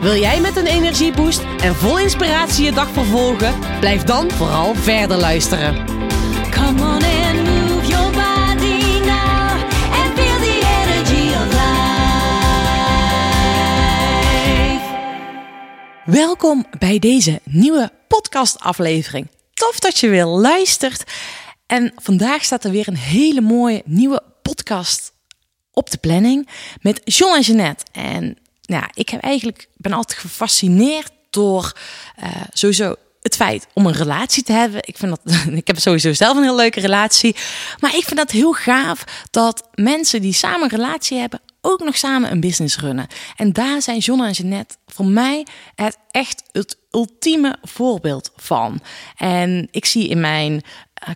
Wil jij met een energieboost en vol inspiratie je dag vervolgen? Blijf dan vooral verder luisteren. Come on and move your body now and feel the energy of life. Welkom bij deze nieuwe podcastaflevering. Tof dat je weer luistert. En vandaag staat er weer een hele mooie nieuwe podcast op de planning met John en Jeanette. En nou, ik heb eigenlijk, ben altijd gefascineerd door eh, sowieso het feit om een relatie te hebben. Ik, vind dat, ik heb sowieso zelf een heel leuke relatie. Maar ik vind dat heel gaaf dat mensen die samen een relatie hebben, ook nog samen een business runnen. En daar zijn John en Jeanette voor mij het echt het ultieme voorbeeld van. En ik zie in mijn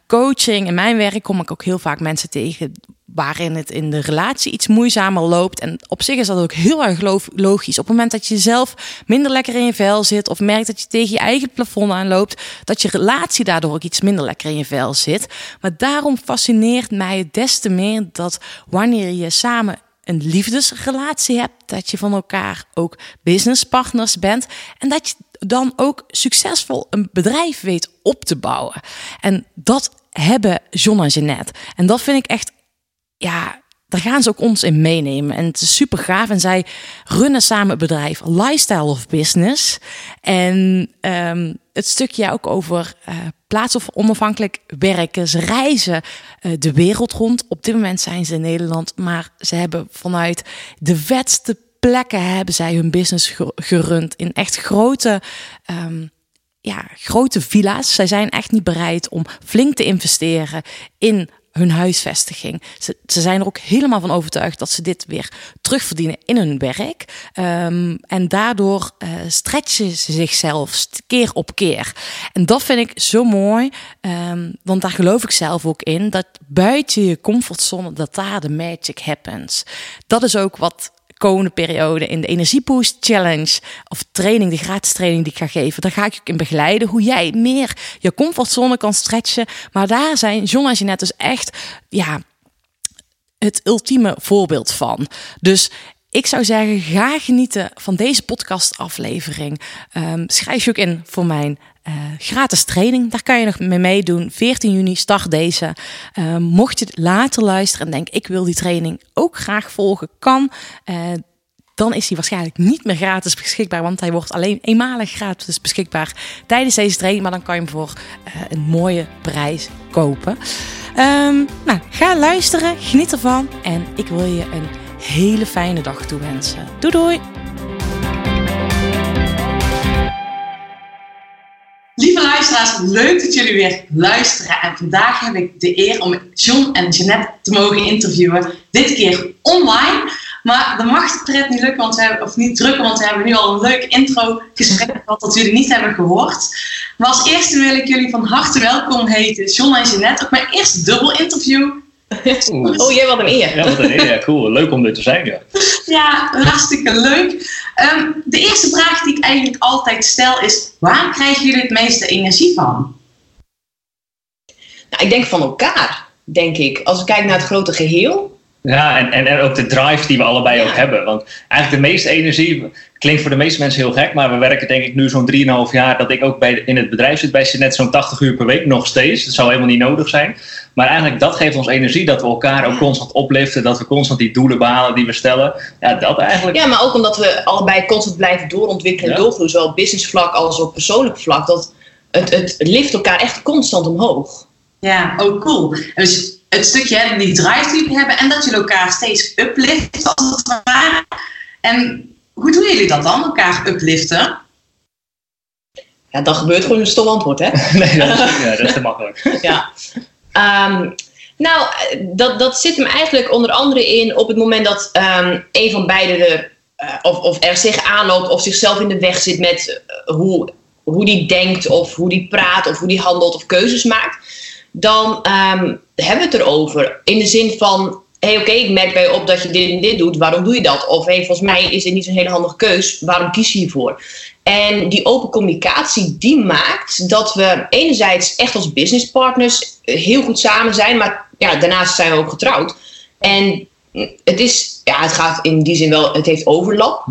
coaching, in mijn werk, kom ik ook heel vaak mensen tegen waarin het in de relatie iets moeizamer loopt. En op zich is dat ook heel erg lo- logisch. Op het moment dat je zelf minder lekker in je vel zit of merkt dat je tegen je eigen plafond aanloopt, dat je relatie daardoor ook iets minder lekker in je vel zit. Maar daarom fascineert mij het des te meer dat wanneer je samen een liefdesrelatie hebt, dat je van elkaar ook businesspartners bent en dat je dan ook succesvol een bedrijf weet op te bouwen. En dat hebben John en Jeanette. En dat vind ik echt ja, daar gaan ze ook ons in meenemen. En het is super gaaf. En zij runnen samen het bedrijf Lifestyle of Business. En um, het stukje ook over uh, plaats of onafhankelijk werken. Ze reizen uh, de wereld rond. Op dit moment zijn ze in Nederland. Maar ze hebben vanuit de vetste plekken hebben zij hun business gerund. In echt grote... Um, ja, grote villa's. Zij zijn echt niet bereid om flink te investeren in hun huisvestiging. Ze, ze, zijn er ook helemaal van overtuigd dat ze dit weer terugverdienen in hun werk. Um, en daardoor uh, stretchen ze zichzelf keer op keer. En dat vind ik zo mooi, um, want daar geloof ik zelf ook in. Dat buiten je comfortzone, dat daar de magic happens. Dat is ook wat komende periode in de Energieboost Challenge of training, de gratis training die ik ga geven. Daar ga ik je in begeleiden hoe jij meer je comfortzone kan stretchen. Maar daar zijn John en Jeanette dus echt ja, het ultieme voorbeeld van. Dus ik zou zeggen, ga genieten van deze podcastaflevering. Um, schrijf je ook in voor mijn uh, gratis training. Daar kan je nog mee meedoen. 14 juni start deze. Uh, mocht je later luisteren en denk ik wil die training ook graag volgen, kan. Uh, dan is hij waarschijnlijk niet meer gratis beschikbaar, want hij wordt alleen eenmalig gratis beschikbaar tijdens deze training. Maar dan kan je hem voor een mooie prijs kopen. Um, nou, ga luisteren, geniet ervan en ik wil je een hele fijne dag toewensen. Doei doei! Lieve luisteraars, leuk dat jullie weer luisteren. En vandaag heb ik de eer om John en Jeanette te mogen interviewen. Dit keer online. Maar de mag het niet lukken, want we hebben, of niet drukken, want we hebben nu al een leuk intro gesprek gehad dat jullie niet hebben gehoord. Maar als eerste wil ik jullie van harte welkom heten, John en Jeanette. Ook mijn eerste dubbel interview. Oh, jij wat een eer. Ja, wat een eer. Ja, cool. Leuk om er te zijn. Ja, ja hartstikke leuk. Um, de eerste vraag die ik eigenlijk altijd stel is: waar krijgen jullie het meeste energie van? Nou, ik denk van elkaar, denk ik. Als ik kijk naar het grote geheel. Ja, en, en, en ook de drive die we allebei ja. ook hebben. Want eigenlijk de meeste energie klinkt voor de meeste mensen heel gek, maar we werken denk ik nu zo'n 3,5 jaar dat ik ook bij, in het bedrijf zit bij net zo'n 80 uur per week nog steeds. Dat zou helemaal niet nodig zijn. Maar eigenlijk dat geeft ons energie dat we elkaar ook constant opliften, dat we constant die doelen behalen die we stellen. Ja, dat eigenlijk. Ja, maar ook omdat we allebei constant blijven doorontwikkelen en ja. doorgroeien, zowel op business vlak als op persoonlijk vlak. Dat het, het lift elkaar echt constant omhoog. Ja, ook oh, cool. Dus het stukje, die drive die we hebben en dat je elkaar steeds uplift als het ware. En hoe doen jullie dat dan, elkaar upliften? Ja, dan gebeurt gewoon een stom antwoord, hè? nee, dat is, ja, dat is te makkelijk. ja. Um, nou, dat, dat zit hem eigenlijk onder andere in op het moment dat um, een van beiden er, uh, of, of er zich aanloopt of zichzelf in de weg zit met uh, hoe hoe die denkt of hoe die praat of hoe die handelt of keuzes maakt, dan ehm, hebben we het erover. In de zin van, hé hey, oké, ik merk bij je op dat je dit en dit doet, waarom doe je dat? Of hey, volgens mij is dit niet zo'n hele handige keus, waarom kies je hiervoor? En die open communicatie, die maakt dat we enerzijds echt als businesspartners heel goed samen zijn, maar ja, daarnaast zijn we ook getrouwd. En het is, ja, het gaat in die zin wel, het heeft overlap.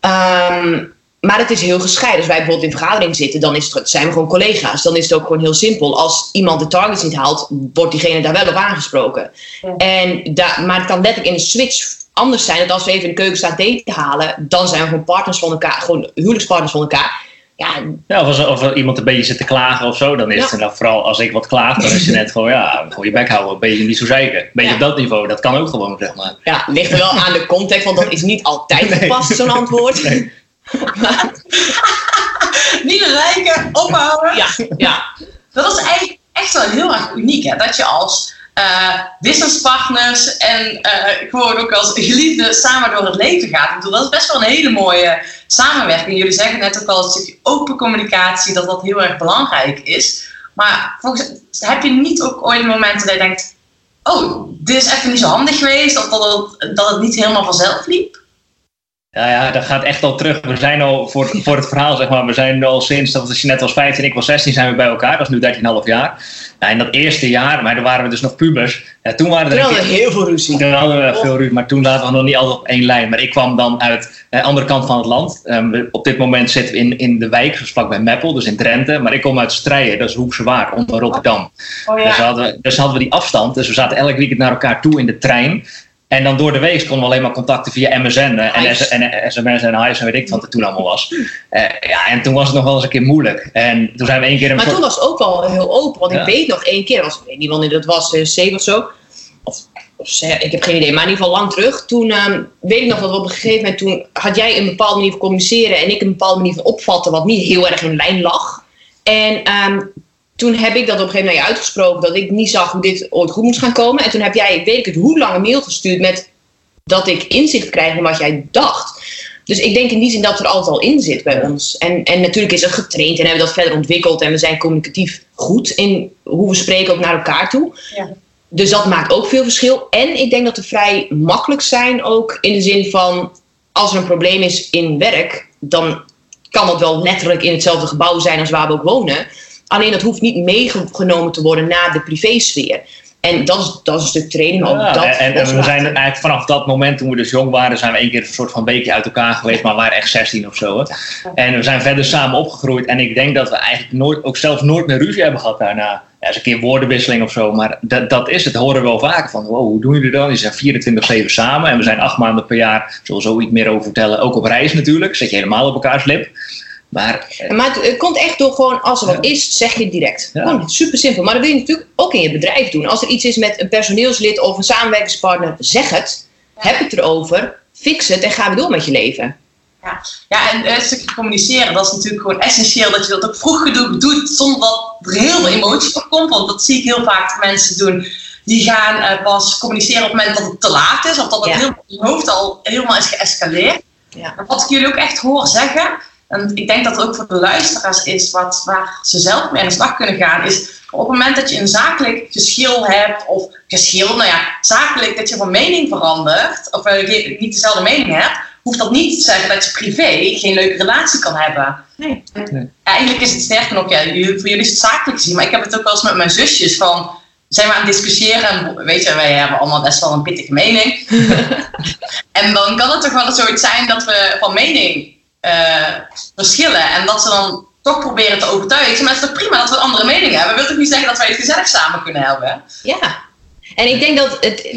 Ehm, maar het is heel gescheiden. Als wij bijvoorbeeld in vergadering zitten, dan is het, zijn we gewoon collega's. Dan is het ook gewoon heel simpel. Als iemand de targets niet haalt, wordt diegene daar wel op aangesproken. En da- maar het kan letterlijk in een switch anders zijn. Dat als we even in de keuken staan thee te halen, dan zijn we gewoon partners van elkaar, gewoon huwelijkspartners van elkaar. Ja, Ja, of als, of er iemand een beetje zit te klagen of zo, dan is Ja. het nou, vooral als ik wat klaag, dan is het net gewoon, ja, gewoon je bek houden, een beetje niet zo zeiken. Een beetje Ja. op dat niveau, dat kan ook gewoon, zeg maar. ja, ligt er wel aan de context, want dat is niet altijd Nee. gepast, zo'n antwoord. Nee. Niet lijken, ophouden. Ja, ja, Dat is eigenlijk echt wel heel erg uniek, hè? dat je als eh, businesspartners en eh, gewoon ook als geliefden samen door het leven gaat. Ik bedoel, dat is best wel een hele mooie samenwerking. Jullie zeggen net ook al het stukje open communicatie, dat dat heel erg belangrijk is. Maar volgens, heb je niet ook ooit momenten dat je denkt, oh, dit is even niet zo handig geweest, of dat dat het niet helemaal vanzelf liep? Ja, ja, dat gaat echt al terug. We zijn al, voor, voor het verhaal zeg maar, we zijn al sinds, dat was net was 15, ik was 16, zijn we bij elkaar. Dat is nu 13,5 jaar. Ja, in dat eerste jaar, maar toen waren we dus nog pubers. Ja, toen waren er hadden heel veel ruzie. Toen hadden we veel ruzie, maar toen zaten we nog niet altijd op één lijn. Maar ik kwam dan uit de andere kant van het land. Ehm, op dit moment zitten we in, in de wijk, dus vlakbij Meppel, dus in Drenthe. Maar ik kom uit Strijen, dat is Hoekse onder Rotterdam. Oh Dus, hadden we, dus hadden we die afstand. Dus we zaten elk weekend naar elkaar toe in de trein. En dan door de week konden we alleen maar contacten via MSN eh, en, en, en sms en Hives en weet ik wat er toen allemaal was. Eh, ja, en toen was het nog wel eens een keer moeilijk. En toen zijn we één keer een Maar soort- toen was het ook wel heel open. Want Ja. ik weet nog één keer, was, ik weet niet wanneer dat was, eh, zeven of zo. Of, ik heb geen idee, maar in ieder geval lang terug. Toen ehm, weet ik nog dat we op een gegeven moment, toen had jij een bepaalde manier van communiceren en ik een bepaalde manier van opvatten, wat niet heel erg in lijn lag. En ehm, toen heb ik dat op een gegeven moment uitgesproken, dat ik niet zag hoe dit ooit goed moest gaan komen. En toen heb jij, weet ik het, hoe lang een mail gestuurd met dat ik inzicht krijg in wat jij dacht. Dus ik denk in die zin dat er altijd al in zit bij ons. En, en natuurlijk is het getraind en hebben we dat verder ontwikkeld. En we zijn communicatief goed in hoe we spreken ook naar elkaar toe. Ja. Dus dat maakt ook veel verschil. En ik denk dat we vrij makkelijk zijn ook in de zin van... als er een probleem is in werk, dan kan dat wel letterlijk in hetzelfde gebouw zijn als waar we ook wonen. Alleen dat hoeft niet meegenomen te worden naar de privésfeer. En dat is, dat is een stuk training. maar ook Ja, dat en, en we zijn eigenlijk vanaf dat moment, toen we dus jong waren, zijn we één keer een soort van weekje uit elkaar geweest, maar we waren echt 16 of zo. Hè. En we zijn verder samen opgegroeid. En ik denk dat we eigenlijk nooit, ook zelfs nooit meer ruzie hebben gehad daarna. Ja, eens een keer woordenwisseling of zo, maar dat, dat is het. Horen we wel vaker van. Wow, hoe doen jullie dan? Die zijn 24-7 samen en we zijn acht maanden per jaar, sowieso iets meer over vertellen. Ook op reis natuurlijk, zet je helemaal op elkaars lip. Maar eh, Maar het, het komt echt door gewoon, als er wat Ja. is, zeg je het direct. Ja. Gewoon super simpel. Maar dat wil je natuurlijk ook in je bedrijf doen. Als er iets is met een personeelslid of een samenwerkingspartner, zeg het. Heb het erover. Fix het en ga weer door met je leven. Ja, en eh, een stukje communiceren, dat is natuurlijk gewoon essentieel dat je dat ook vroeg genoeg doet, zonder dat er heel veel emotie op komt. Want dat zie ik heel vaak mensen doen. Die gaan eh, pas communiceren op het moment dat het te laat is, of dat het Ja. heel in hun hoofd al helemaal is geëscaleerd. Ja. Maar wat ik jullie ook echt hoor zeggen, en ik denk dat het ook voor de luisteraars is wat, waar ze zelf mee aan de slag kunnen gaan, is op het moment dat je een zakelijk geschil hebt, of geschil, nou ja, zakelijk dat je van mening verandert, of je niet dezelfde mening hebt, hoeft dat niet te zeggen dat je privé geen leuke relatie kan hebben. Nee. Eigenlijk is het sterker nog, ja, voor jullie is het zakelijk gezien, maar ik heb het ook wel eens met mijn zusjes van, zijn we aan het discussiëren en weet je, wij hebben allemaal best wel een pittige mening. en dan kan het toch wel zoiets zijn dat we van mening eh, verschillen en dat ze dan toch proberen te overtuigen. Ik zeg, maar het is toch prima dat we andere mening hebben? Dat wil toch niet zeggen dat wij het gezellig samen kunnen hebben? Ja. En ik denk dat het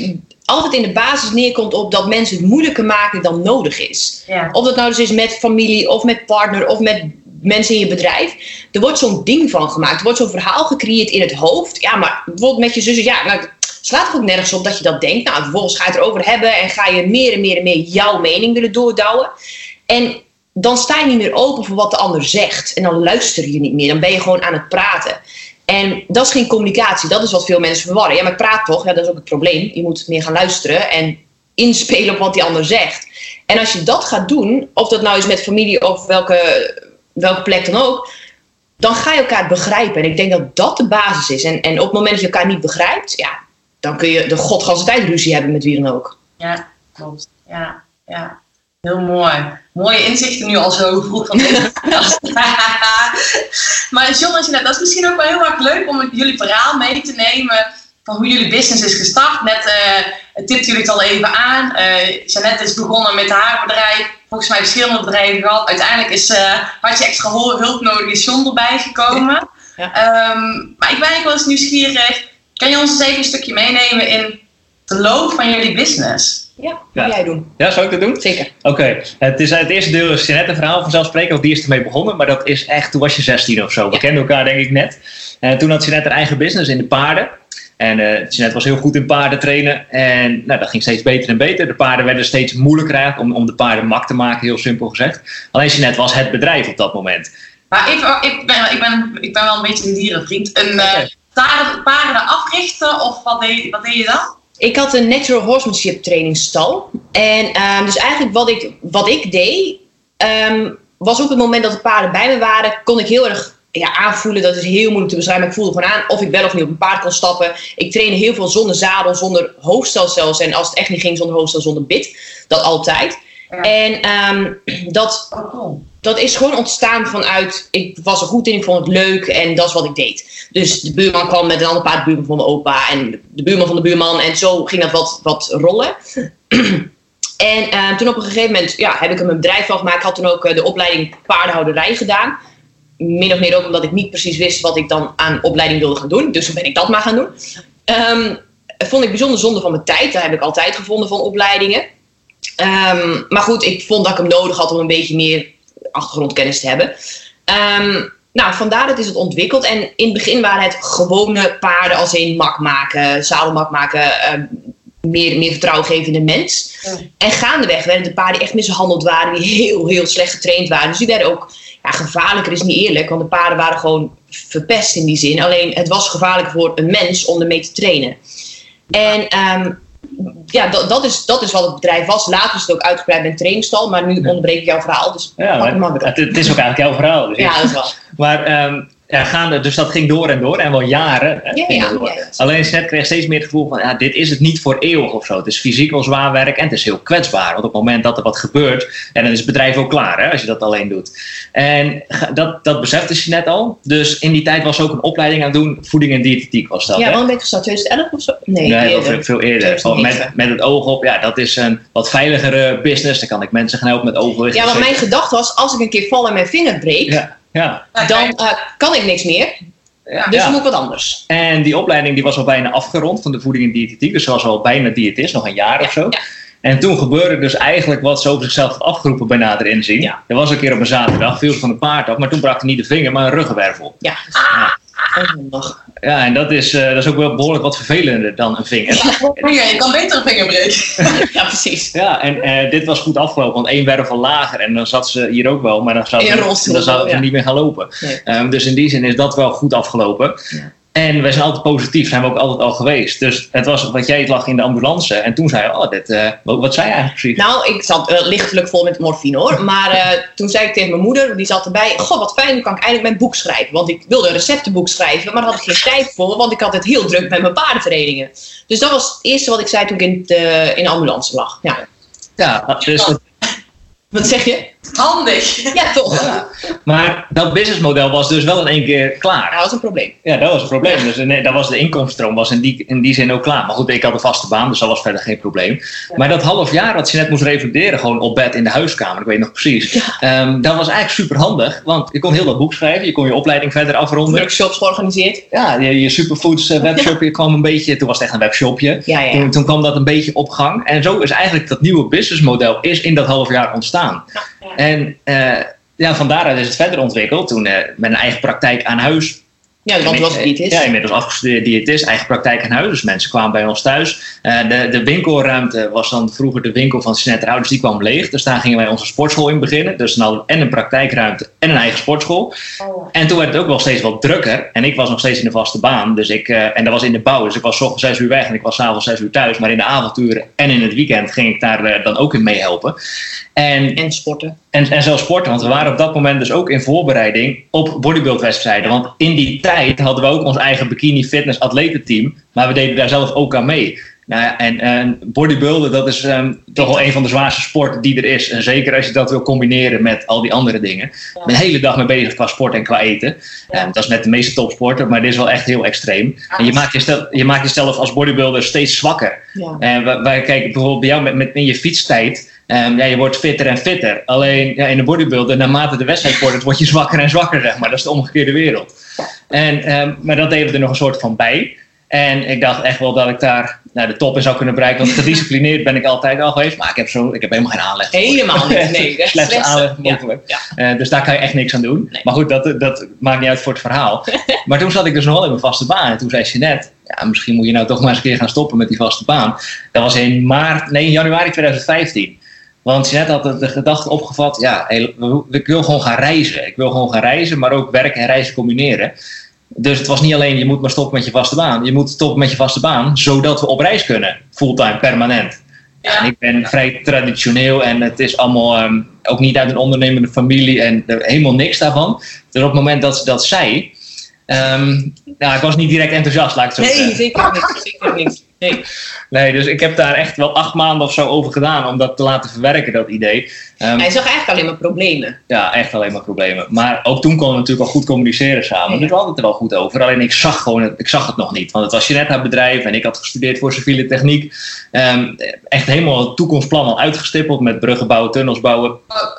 altijd in de basis neerkomt op dat mensen het moeilijker maken dan nodig is. Ja. Of dat nou dus is met familie of met partner of met mensen in je bedrijf. Er wordt zo'n ding van gemaakt. Er wordt zo'n verhaal gecreëerd in het hoofd. Ja, maar bijvoorbeeld met je zussen. Ja, nou, het slaat toch ook nergens op dat je dat denkt. Nou, vervolgens ga je het erover hebben en ga je meer en meer en meer jouw mening willen doordouwen. En dan sta je niet meer open voor wat de ander zegt. En dan luister je niet meer. Dan ben je gewoon aan het praten. En dat is geen communicatie. Dat is wat veel mensen verwarren. Ja, maar praat toch? Ja, dat is ook het probleem. Je moet meer gaan luisteren en inspelen op wat die ander zegt. En als je dat gaat doen, of dat nou is met familie of welke welke plek dan ook, dan ga je elkaar begrijpen. En ik denk dat dat de basis is. En, en op het moment dat je elkaar niet begrijpt, ja, dan kun je de godganse tijd ruzie hebben met wie dan ook. Ja, klopt. Ja, ja. Heel mooi. Mooie inzichten nu al zo vroeg van deze maar John dat is misschien ook wel heel erg leuk om jullie verhaal mee te nemen van hoe jullie business is gestart. Net uh, tipten jullie het al even aan. Uh, Jeannette is begonnen met haar bedrijf. Volgens mij verschillende bedrijven gehad. Uiteindelijk is, uh, had je extra hulp nodig, is John erbij gekomen. Ja. Um, maar ik ben eigenlijk wel eens nieuwsgierig. Kan je ons eens even een stukje meenemen in de loop van jullie business? Ja, wat Ja. jij doen. Ja, zou ik dat doen? Zeker. Oké, het, is, het eerste deel is Jeanette een verhaal vanzelfsprekend, want die is ermee begonnen. Maar dat is echt, toen was je 16 of zo. We Ja. kenden elkaar denk ik net. En toen had Jeanette haar eigen business in de paarden. En eh Jeanette was heel goed in paarden trainen. En nou, dat ging steeds beter en beter. De paarden werden steeds moeilijker eigenlijk om, om de paarden mak te maken, heel simpel gezegd. Alleen Jeanette was het bedrijf op dat moment. Maar ik, ik, ben, ik, ben, ik ben wel een beetje een dierenvriend. Een eh Oké. paarden, paarden africhten of wat deed, wat deed je dan? Ik had een natural horsemanship trainingsstal. En ehm, dus eigenlijk wat ik, wat ik deed, ehm, was op het moment dat de paarden bij me waren, kon ik heel erg ja, aanvoelen. Dat is heel moeilijk te beschrijven, maar ik voelde gewoon aan of ik wel of niet op een paard kon stappen. Ik trainde heel veel zonder zadel, zonder hoofdstel zelfs. En als het echt niet ging zonder hoofdstel, zonder bit. Dat altijd. Ja. En ehm, dat, Oh. Dat is gewoon ontstaan vanuit, ik was er goed in, ik vond het leuk en dat is wat ik deed. Dus de buurman kwam met een ander paard, de buurman van mijn opa en de buurman van de buurman. En zo ging dat wat, wat rollen. en eh, toen op een gegeven moment ja, heb ik er mijn bedrijf van gemaakt. Ik had toen ook eh, de opleiding paardenhouderij gedaan. Min of meer ook omdat ik niet precies wist wat ik dan aan opleiding wilde gaan doen. Dus toen ben ik dat maar gaan doen. Ehm, vond ik bijzonder zonde van mijn tijd. Dat heb ik altijd gevonden van opleidingen. Ehm, maar goed, ik vond dat ik hem nodig had om een beetje meer achtergrondkennis te hebben. Ehm, nou, vandaar dat is het ontwikkeld. En in het begin waren het gewone paarden als in mak maken, zadelmak maken, ehm, meer, meer vertrouwen geven in de mens. Ja. En gaandeweg werden de paarden die echt mishandeld waren, die heel, heel slecht getraind waren. Dus die werden ook ja, gevaarlijker, is niet eerlijk, want de paarden waren gewoon verpest in die zin. Alleen het was gevaarlijker voor een mens om ermee te trainen. En ehm, ja, dat, dat, is, dat is wat het bedrijf was. Later is het ook uitgebreid met trainingstal, maar nu onderbreek ik jouw verhaal. Dus Ja, maar het is ook eigenlijk jouw verhaal. Dus Ja, dat is wel. Maar ehm, ja, gaande, dus dat ging door en door en wel jaren. Ja, ja, ja. Alleen Snet kreeg steeds meer het gevoel van, ja, dit is het niet voor eeuwig of zo. Het is fysiek wel zwaar werk en het is heel kwetsbaar. Want op het moment dat er wat gebeurt, en dan is het bedrijf ook klaar hè, als je dat alleen doet. En dat, dat besefte ze net al. Dus in die tijd was ze ook een opleiding aan het doen, voeding en diëtetiek was dat. Ja, hè? wel een beetje gestart. 2011 of zo? Nee, Nee, eerder. veel, veel eerder. Gewoon met, 2009. met het oog op, ja, dat is een wat veiligere business. Dan kan ik mensen gaan helpen met overwicht. Ja, want mijn gedachte was, als ik een keer val en mijn vinger breek, Ja, dan eh, kan ik niks meer. Ja. Dus Ja. dan moet ik wat anders. En die opleiding die was al bijna afgerond van de voeding en diëtetiek. Dus ze was al bijna diëtist, nog een jaar of zo. ja. En toen gebeurde dus eigenlijk wat ze over zichzelf had afgeroepen bij nader inzien. Ja. Er was een keer op een zaterdag, viel ze van een paard af, maar toen brak hij niet de vinger, maar een ruggenwervel. Ja. Onhandig. Ja, en dat is, eh, dat is ook wel behoorlijk wat vervelender dan een vinger. Vinger, je kan beter een vinger breken. ja, precies. Ja, en eh, dit was goed afgelopen, want één wervel lager en dan zat ze hier ook wel, maar dan zou ze, dan ze ja. niet meer gaan lopen. Nee. Ehm, dus in die zin is dat wel goed afgelopen. Ja. En wij zijn altijd positief, zijn we ook altijd al geweest. Dus het was wat jij het lag in de ambulance. En toen zei je, oh, dit, eh, wat, wat zei je eigenlijk precies? Nou, ik zat eh, lichtelijk vol met morfine hoor. Maar eh, toen zei ik tegen mijn moeder, die zat erbij: Goh, wat fijn, nu kan ik eindelijk mijn boek schrijven. Want ik wilde een receptenboek schrijven, maar daar had ik geen tijd voor, want ik had het heel druk met mijn paardentrainingen. Dus dat was het eerste wat ik zei toen ik in, de, in de ambulance lag. Ja. Ja, dus het- Wat zeg je? Handig. Ja, toch? Ja. maar dat businessmodel was dus wel in één keer klaar. Dat was een probleem. Ja, dat was het probleem. Dus nee, dat was de inkomstenstroom was in die, in die zin ook klaar. Maar goed, ik had een vaste baan, dus dat was verder geen probleem. Maar dat half jaar dat je net moest revalideren, gewoon op bed in de huiskamer, ik weet nog precies. ehm, dat was eigenlijk super handig, want je kon heel dat boek schrijven, je kon je opleiding verder afronden. Workshops georganiseerd. Ja, je, je Superfoods eh, webshopje kwam een beetje, toen was het echt een webshopje. Ja, ja, ja. Toen, toen kwam dat een beetje op gang. En zo is eigenlijk dat nieuwe businessmodel is in dat half jaar ontstaan. En eh, ja, van daaruit is het verder ontwikkeld. Toen eh, met een eigen praktijk aan huis. Ja, want was is. Ja, inmiddels afgestudeerd diëtist, eigen praktijk aan huis. Dus mensen kwamen bij ons thuis. Eh, de, de winkelruimte was dan vroeger de winkel van Sinet Rauw, dus die kwam leeg. Dus daar gingen wij onze sportschool in beginnen. Dus dan hadden we en een praktijkruimte en een eigen sportschool. En toen werd het ook wel steeds wat drukker. En ik was nog steeds in de vaste baan. Dus ik, eh, en dat was in de bouw. Dus ik was 's ochtends zes uur weg en ik was 's avonds zes uur thuis. Maar in de avonturen en in het weekend ging ik daar eh, dan ook in meehelpen. En En sporten. En, en zelfs sporten, want we waren op dat moment dus ook in voorbereiding op bodybuildwedstrijden. Want in die tijd hadden we ook ons eigen bikini fitness atletenteam, maar we deden daar zelf ook aan mee. Nou ja, en, en bodybuilden, dat is ehm, toch wel een van de zwaarste sporten die er is. En zeker als je dat wil combineren met al die andere dingen. Ik ben de hele dag mee bezig qua sport en qua eten. Ja. Ehm, dat is met de meeste topsporten, maar dit is wel echt heel extreem. En je maakt, jezelf, je maakt jezelf als bodybuilder steeds zwakker. Ja. En wij, wij kijken bijvoorbeeld bij jou met, met in je fietstijd. ehm, ja, je wordt fitter en fitter. Alleen ja, in de bodybuilder, naarmate de wedstrijd wordt, word je zwakker en zwakker, zeg maar. Dat is de omgekeerde wereld. En, maar dat deden we er nog een soort van bij. En ik dacht echt wel dat ik daar nou, de top in zou kunnen bereiken. Want gedisciplineerd ben ik altijd al geweest. Maar ik heb, zo, ik heb helemaal geen aanleg. Helemaal niet. Nee, slechtste. aanleg mogelijk. Ja. Eh, dus daar kan je echt niks aan doen. Nee. Maar goed, dat, dat maakt niet uit voor het verhaal. maar toen zat ik dus nog wel in mijn vaste baan. En toen zei Jeanette, ja, misschien moet je nou toch maar eens een keer gaan stoppen met die vaste baan. Dat was in maart, nee, in januari 2015. Want Jeanette had de, de gedachte opgevat, ja, ik wil gewoon gaan reizen. Ik wil gewoon gaan reizen, maar ook werken en reizen combineren. Dus het was niet alleen, je moet maar stoppen met je vaste baan. Je moet stoppen met je vaste baan, zodat we op reis kunnen. Fulltime, permanent. Ja, en ik ben vrij traditioneel en het is allemaal ehm, ook niet uit een ondernemende familie en er, helemaal niks daarvan. Dus op het moment dat ze dat zei, ehm, nou, ik was niet direct enthousiast, laat ik het zo Nee, zeggen. zeker niet. Zeker niet. Nee. Nee, dus ik heb daar echt wel acht maanden of zo over gedaan om dat te laten verwerken, dat idee. Ehm, Hij zag eigenlijk alleen maar problemen. ja, echt alleen maar problemen. Maar ook toen konden we natuurlijk al goed communiceren samen. Ja. Dus we hadden het er wel goed over. Alleen ik zag gewoon het, ik zag het nog niet. Want het was je net haar bedrijf en ik had gestudeerd voor civiele techniek. Ehm, echt helemaal het toekomstplan al uitgestippeld met bruggen bouwen, tunnels bouwen.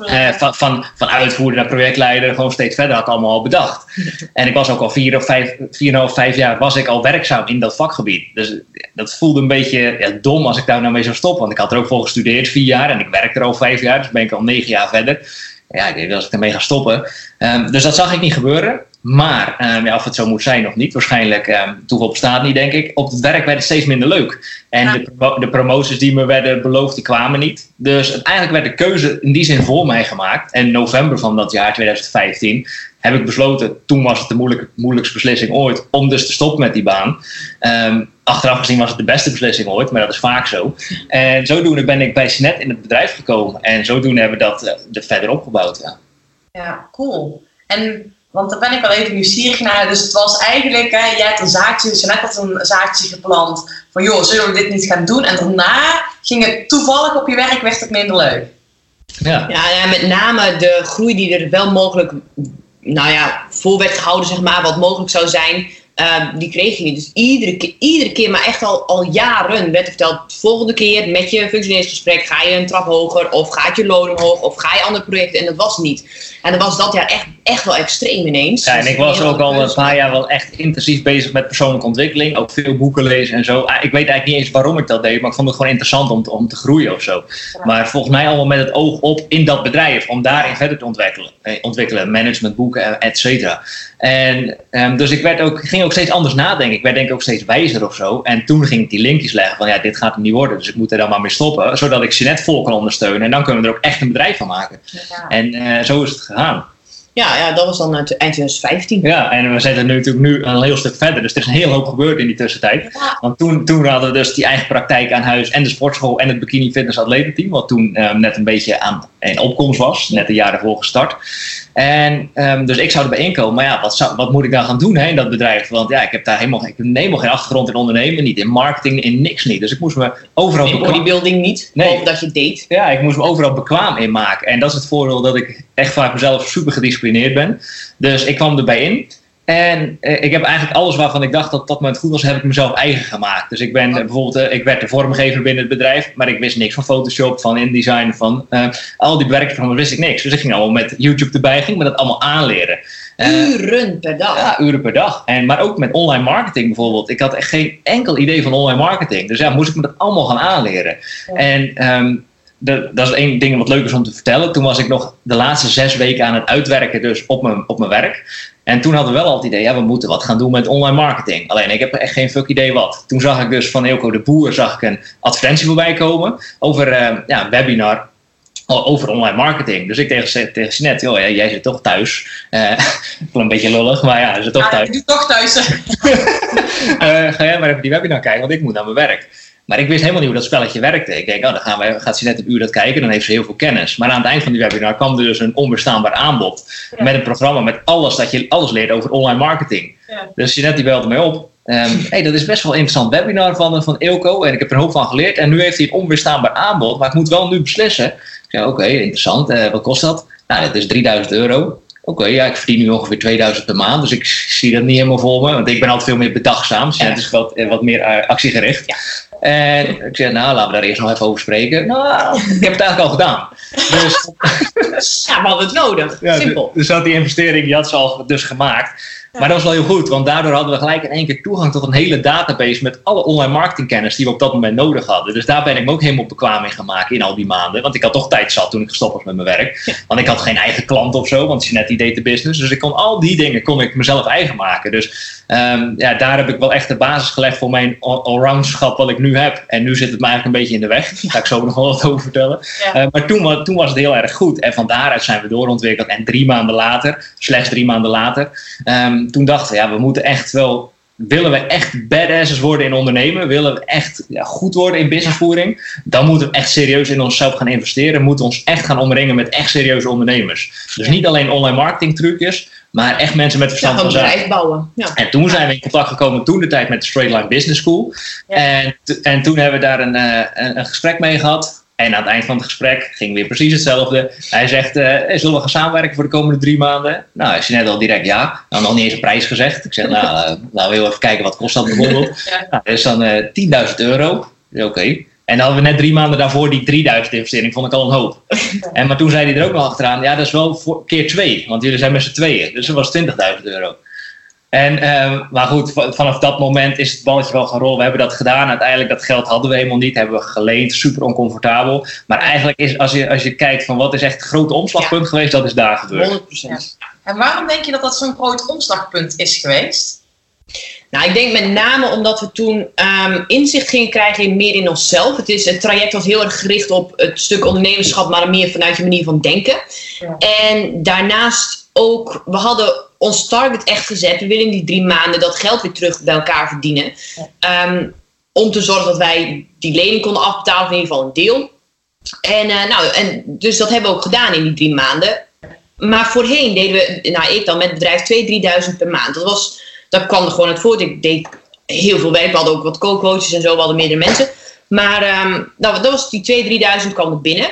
Eh, van, van, van uitvoerder naar projectleider, gewoon steeds verder had ik allemaal al bedacht. En ik was ook al vier of vijf, vier en half, vijf jaar was ik al werkzaam in dat vakgebied. Dus dat voelde een beetje ja, dom als ik daar nou mee zou stoppen. Want ik had er ook voor gestudeerd, vier jaar. En ik werk er al vijf jaar, dus ben ik al negen jaar verder. Ja, ik denk als ik ermee ga stoppen. Ehm, dus dat zag ik niet gebeuren. Maar ehm, ja, of het zo moet zijn nog niet. Waarschijnlijk, um, toeval bestaat niet, denk ik. Op het werk werd het steeds minder leuk. En Ja. de, de promoties die me werden beloofd, die kwamen niet. Dus uiteindelijk werd de keuze in die zin voor mij gemaakt. En in november van dat jaar, 2015, heb ik besloten, toen was het de moeilijke, moeilijkste beslissing ooit, om dus te stoppen met die baan. Ehm, achteraf gezien was het de beste beslissing ooit, maar dat is vaak zo. En zodoende ben ik bij Sinet in het bedrijf gekomen. En zodoende hebben we dat eh, er verder opgebouwd. Ja. Ja, cool. En, want daar ben ik wel even nieuwsgierig naar. Dus het was eigenlijk, hè, jij had een zaadje, dus je net had een zaadje geplant. Van joh, zullen we dit niet gaan doen? En daarna ging het toevallig op je werk, werd het minder leuk. Ja. Ja, ja, met name de groei die er wel mogelijk nou ja, voor werd gehouden, zeg maar, wat mogelijk zou zijn, eh, die kreeg je niet. Dus iedere keer, iedere keer, maar echt al, al jaren werd er verteld, volgende keer met je functioneringsgesprek ga je een trap hoger, of gaat je loon omhoog, of ga je andere projecten, en dat was niet. En dat was dat jaar echt, echt wel extreem ineens. Ja, en ik was ook al een paar jaar wel echt intensief bezig met persoonlijke ontwikkeling. Ook veel boeken lezen en zo. Ah, Ik weet eigenlijk niet eens waarom ik dat deed, maar ik vond het gewoon interessant om te, om te groeien of zo. Maar volgens mij allemaal met het oog op in dat bedrijf, om daarin verder te ontwikkelen. Eh, ontwikkelen management, boeken, et cetera. En ehm, dus ik werd ook, ging ook steeds anders nadenken. Ik werd denk ik ook steeds wijzer of zo. En toen ging ik die linkjes leggen van ja, dit gaat hem niet worden, dus ik moet er dan maar mee stoppen. Zodat ik Jeanette vol kan ondersteunen. En dan kunnen we er ook echt een bedrijf van maken. Ja. En eh, zo is het gegaan. Ja, ja, dat was dan eind 2015. Ja, en we zitten nu natuurlijk nu een heel stuk verder. Dus er is een heel hoop gebeurd in die tussentijd. Ja. Want toen, toen hadden we dus die eigen praktijk aan huis en de sportschool en het bikini fitness atletenteam. Wat toen eh, net een beetje aan in opkomst was. Net een jaar ervoor gestart. En ehm, dus ik zou erbij inkomen. Maar ja, wat, zou, wat moet ik dan gaan doen hè, in dat bedrijf? Want ja, ik heb daar helemaal, ik heb helemaal geen achtergrond in ondernemen. Niet in marketing, in niks niet. Dus ik moest me overal In bodybuilding niet, Nee. dat je deed. ja, ik moest me overal bekwaam in maken. En dat is het voordeel dat ik echt vaak mezelf super gedisciplineerd ben. Dus ik kwam erbij in. En eh, ik heb eigenlijk alles waarvan ik dacht dat dat moment goed was, heb ik mezelf eigen gemaakt. Dus ik ben eh, bijvoorbeeld, eh, ik werd de vormgever binnen het bedrijf, maar ik wist niks van Photoshop, van InDesign, van al die bewerkingsprogramma's wist ik niks. Dus ik ging allemaal met YouTube erbij, ging me dat allemaal aanleren. Uren per dag. ja, uren per dag. En, maar ook met online marketing bijvoorbeeld. Ik had echt geen enkel idee van online marketing. Dus ja, moest ik me dat allemaal gaan aanleren. Ja. En ehm, de, dat is één ding wat leuk is om te vertellen. Toen was ik nog de laatste zes weken aan het uitwerken dus op mijn, op mijn werk. En toen hadden we wel al het idee, ja, we moeten wat gaan doen met online marketing. Alleen ik heb echt geen fuck idee wat. Toen zag ik dus van Eelco de Boer zag ik een advertentie voorbij komen over eh, ja, een webinar over online marketing. Dus ik tegen, tegen Sinet, joh, jij, jij zit toch thuis. Wel een beetje lullig, maar ja, hij zit toch Ja, thuis. ik doe toch thuis. Eh, ga jij maar even die webinar kijken, want ik moet naar mijn werk. Maar ik wist helemaal niet hoe dat spelletje werkte. Ik denk, oh, dan gaan wij, gaat ze net een uur dat kijken, dan heeft ze heel veel kennis. Maar aan het eind van die webinar kwam er dus een onbestaanbaar aanbod. Ja. Met een programma met alles dat je alles leert over online marketing. Ja. Dus Jeanette die belde mij op. Ehm hey, dat is best wel een interessant webinar van, eh, van Eelco. En ik heb er een hoop van geleerd. En nu heeft hij een onweerstaanbaar aanbod. Maar ik moet wel nu beslissen. Ik zei, oké, interessant. Eh, wat kost dat? Nou, dat is 3000 euro. Oké, ja, ik verdien nu ongeveer 2000 per maand. Dus ik zie dat niet helemaal voor me. Want ik ben altijd veel meer bedachtzaam. Dus Jeanette is wat, eh, wat meer actiegericht. Ja. En ik zei, nou, laten we daar eerst nog even over spreken. Nou, ik heb het eigenlijk al gedaan. Dus Ja, we hadden het nodig. ja, Simpel. Dus had die investering, die had ze al dus gemaakt. Maar dat was wel heel goed, want daardoor hadden we gelijk in één keer toegang tot een hele database met alle online marketingkennis die we op dat moment nodig hadden. Dus daar ben ik me ook helemaal bekwaam in gaan maken in al die maanden. Want ik had toch tijd zat toen ik gestopt was met mijn werk. Want ik had geen eigen klant of zo, want Jeanette die deed de business. Dus ik kon al die dingen kon ik mezelf eigen maken. Dus ehm, ja, daar heb ik wel echt de basis gelegd voor mijn all- allroundschap wat ik nu heb. En nu zit het me eigenlijk een beetje in de weg. Daar ga ik zo nog wel wat over vertellen. Ja. Eh, maar toen, toen was het heel erg goed. En van daaruit zijn we doorontwikkeld. En drie maanden later, slechts drie maanden later, ehm, toen dachten we, ja, we moeten echt wel. Willen we echt badasses worden in ondernemen? Willen we echt ja, goed worden in businessvoering? Dan moeten we echt serieus in onszelf gaan investeren. We moeten ons echt gaan omringen met echt serieuze ondernemers. Dus niet alleen online marketing trucjes, maar echt mensen met Ja, verstand gewoon van zaken. bouwen. Ja. En toen zijn we in contact gekomen toen de tijd met de Straight Line Business School. Ja. En, en toen hebben we daar een, eh, een, een gesprek mee gehad. En aan het eind van het gesprek ging weer precies hetzelfde. Hij zegt, hey, zullen we gaan samenwerken voor de komende drie maanden? Nou, is je net al direct ja. Nou, nog niet eens een prijs gezegd. Ik zeg, nou, eh, laten we heel even kijken wat kost dat bijvoorbeeld. Ja. Nou, dat is dan eh 10.000 euro. Oké. En dan hadden we net drie maanden daarvoor die 3000 investering. Vond ik al een hoop. En, maar toen zei hij er ook nog achteraan. Ja, dat is wel voor keer twee. Want jullie zijn met z'n tweeën. Dus dat was 20.000 euro. En, eh, maar goed, va- vanaf dat moment is het balletje wel gaan rollen. We hebben dat gedaan. Uiteindelijk, dat geld hadden we helemaal niet. Hebben we geleend. Super oncomfortabel. Maar eigenlijk is, als je, als je kijkt van wat is echt het grote omslagpunt geweest, dat is daar gebeurd. 100%. En waarom denk je dat dat zo'n groot omslagpunt is geweest? Nou, ik denk met name omdat we toen ehm, inzicht gingen krijgen in meer in onszelf. Het, is, het traject was heel erg gericht op het stuk ondernemerschap, maar meer vanuit je manier van denken. Ja. En daarnaast ook, we hadden ons target echt gezet. We willen in die drie maanden dat geld weer terug bij elkaar verdienen. Ehm, om te zorgen dat wij die lening konden afbetalen, of in ieder geval een deel. En, eh, nou, en dus dat hebben we ook gedaan in die drie maanden. Maar voorheen deden we, nou ik dan met het bedrijf 2.000, 3.000 per maand. Dat, was, dat kwam er gewoon uit voort. Ik deed heel veel werk. We hadden ook wat co-coaches en zo. We hadden meerdere mensen. Maar ehm, nou, dat was die 2.000, 3.000 kwam er binnen.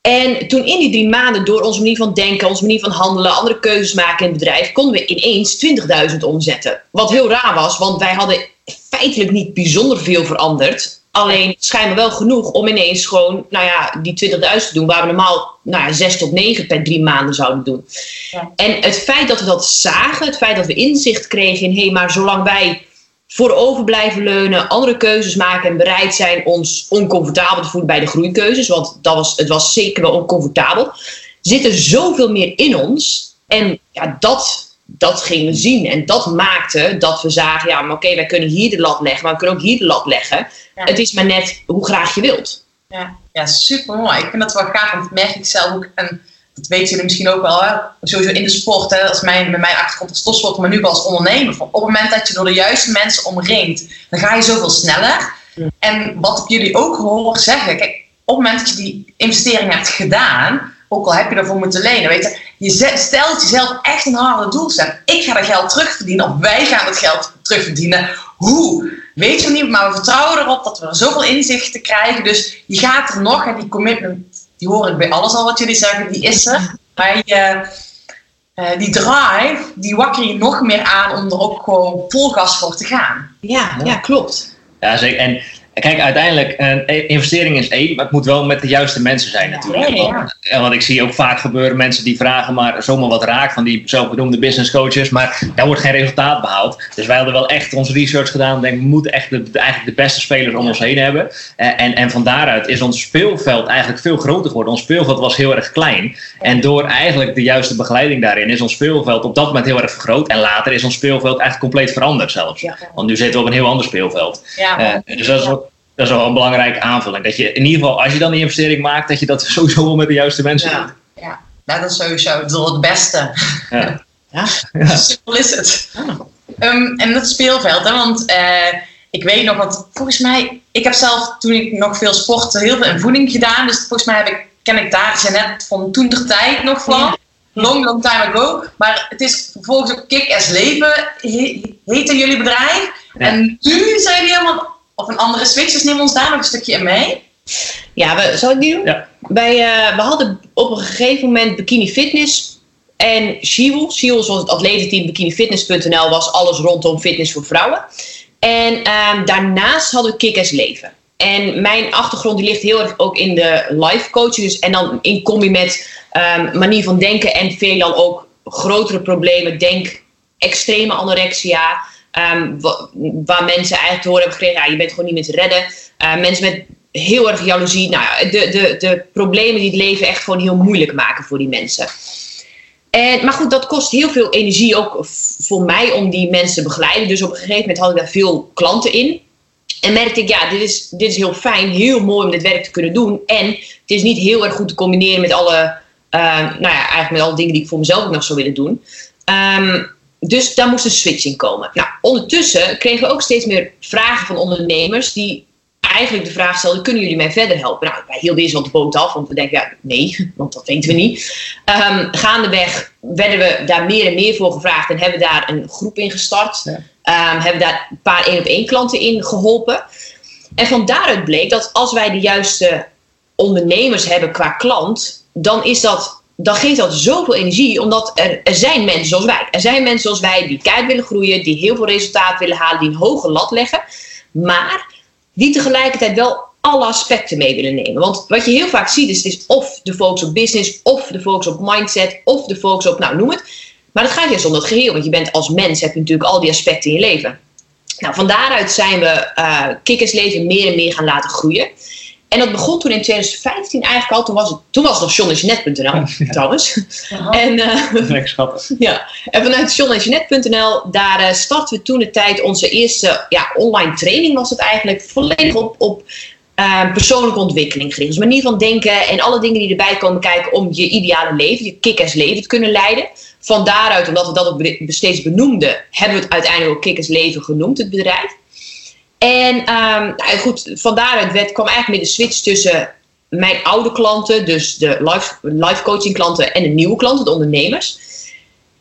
En toen in die drie maanden, door onze manier van denken, onze manier van handelen, andere keuzes maken in het bedrijf, konden we ineens 20.000 omzetten. Wat heel raar was, want wij hadden feitelijk niet bijzonder veel veranderd. Alleen schijnbaar wel genoeg om ineens gewoon, nou ja, die 20.000 te doen, waar we normaal nou ja, 6 tot 9 per drie maanden zouden doen. Ja. En het feit dat we dat zagen, het feit dat we inzicht kregen in, hé, hey, maar zolang wij voorover blijven leunen, andere keuzes maken en bereid zijn ons oncomfortabel te voelen bij de groeikeuzes, want dat was, het was zeker wel oncomfortabel, zit er zoveel meer in ons. En ja, dat, dat gingen we zien. En dat maakte dat we zagen, ja, maar oké, wij kunnen hier de lat leggen, maar we kunnen ook hier de lat leggen. Ja. Het is maar net hoe graag je wilt. Ja, ja super mooi. Ik vind dat wel gaaf, want dat merk ik zelf ook. En dat weten jullie misschien ook wel. Hè? Sowieso in de sport, hè? Als mijn, met mijn achtergrond als topsporter, maar nu wel als ondernemer. Van op het moment dat je door de juiste mensen omringt, dan ga je zoveel sneller. En wat ik jullie ook hoor zeggen, kijk, op het moment dat je die investering hebt gedaan, ook al heb je ervoor moeten lenen, weet je, je stelt jezelf echt een harde doelstelling. Ik ga dat geld terugverdienen, of wij gaan het geld terugverdienen. Hoe? Weet je niet, maar we vertrouwen erop dat we er zoveel inzichten krijgen. Dus je gaat er nog, en die commitment, die hoor ik bij alles al wat jullie zeggen, die is er. Maar je, eh, die drive, die wakker je nog meer aan om er ook gewoon vol gas voor te gaan. Ja, ja klopt. Ja, zeker. En kijk, uiteindelijk, een investering is één, maar het moet wel met de juiste mensen zijn natuurlijk. Ja, ja, ja. Want, wat ik zie ook vaak gebeuren, mensen die vragen maar zomaar wat raak van die zelfbenoemde business coaches, maar daar wordt geen resultaat behaald. Dus wij hadden wel echt onze research gedaan. Denk, we moeten echt de, eigenlijk de beste spelers om ons heen hebben. Eh, en, en van daaruit is ons speelveld eigenlijk veel groter geworden. Ons speelveld was heel erg klein. En door eigenlijk de juiste begeleiding daarin is ons speelveld op dat moment heel erg vergroot. En later is ons speelveld eigenlijk compleet veranderd zelfs. Want nu zitten we op een heel ander speelveld. Ja, Eh, dus dat is, wel, dat is wel een belangrijke aanvulling. Dat je in ieder geval, als je dan die investering maakt, dat je dat sowieso wel met de juiste mensen Ja. doet. ja. Nou, dat is sowieso door het beste. Ja. Ja. Simpel is het. Ehm, en dat speelveld, hè, want eh, ik weet nog, want volgens mij, ik heb zelf toen ik nog veel sportte, heel veel in voeding gedaan. Dus volgens mij heb ik, ken ik daar Jeannette van toen der tijd nog van. Long, long time ago. Maar het is vervolgens ook Kick as Leven, he- heette jullie bedrijf. Ja. En nu zijn jullie helemaal, of een andere switch, dus neem ons daar nog een stukje in mee. Ja, we, zal ik die doen? Ja. Wij, eh, we hadden op een gegeven moment Bikini Fitness en Shield. Shield was het atletenteam bikinifitness.nl was alles rondom fitness voor vrouwen. En ehm, daarnaast hadden we Kick-Ass Leven. En mijn achtergrond die ligt heel erg ook in de life coaching. Dus, en dan in combi met ehm, manier van denken en veelal ook grotere problemen. Denk extreme anorexia. Ehm, wa- waar mensen eigenlijk te horen hebben gekregen, ja, je bent gewoon niet meer te redden. Eh, mensen met heel erg jaloezie. Nou, de, de, de problemen die het leven echt gewoon heel moeilijk maken voor die mensen. En, maar goed, dat kost heel veel energie ook voor mij om die mensen te begeleiden. Dus op een gegeven moment had ik daar veel klanten in. En merkte ik, ja, dit is, dit is heel fijn, heel mooi om dit werk te kunnen doen. En het is niet heel erg goed te combineren met alle, eh, nou ja, eigenlijk met alle dingen die ik voor mezelf ook nog zou willen doen. Ehm, dus daar moest een switch in komen. Nou, ondertussen kregen we ook steeds meer vragen van ondernemers die eigenlijk de vraag stelden: kunnen jullie mij verder helpen? Nou, wij hielden eerst wel de boot af, want we denken, ja, nee, want dat weten we niet. Ehm, gaandeweg werden we daar meer en meer voor gevraagd en hebben daar een groep in gestart. Ja. Ehm, hebben daar een paar één op één klanten in geholpen. En van daaruit bleek dat als wij de juiste ondernemers hebben qua klant, dan is dat. Dan geeft dat zoveel energie, omdat er, zijn mensen zoals wij. Er zijn mensen zoals wij die keihard willen groeien, die heel veel resultaat willen halen, die een hoge lat leggen. Maar die tegelijkertijd wel alle aspecten mee willen nemen. Want wat je heel vaak ziet is, is of de focus op business, of de focus op mindset, of de focus op, nou noem het. Maar het gaat juist om dat geheel, want je bent als mens, heb je natuurlijk al die aspecten in je leven. Nou, van daaruit zijn we eh kikkersleven meer en meer gaan laten groeien. En dat begon toen in 2015 eigenlijk al. Toen was het, toen was het nog johnnenjeanette.nl trouwens. En, eh, Lekker schattig. ja, en vanuit johnnenjeanette.nl, daar eh, starten we toen de tijd onze eerste ja, online training was het eigenlijk. Volledig op, op eh, persoonlijke ontwikkeling gericht. Dus manier van denken en alle dingen die erbij komen kijken om je ideale leven, je kick-ass leven te kunnen leiden. Van daaruit, omdat we dat ook steeds benoemden, hebben we het uiteindelijk ook kick-ass leven genoemd, het bedrijf. En ehm, nou goed, van daaruit werd, kwam eigenlijk meer de switch tussen mijn oude klanten, dus de life, life coaching klanten en de nieuwe klanten, de ondernemers.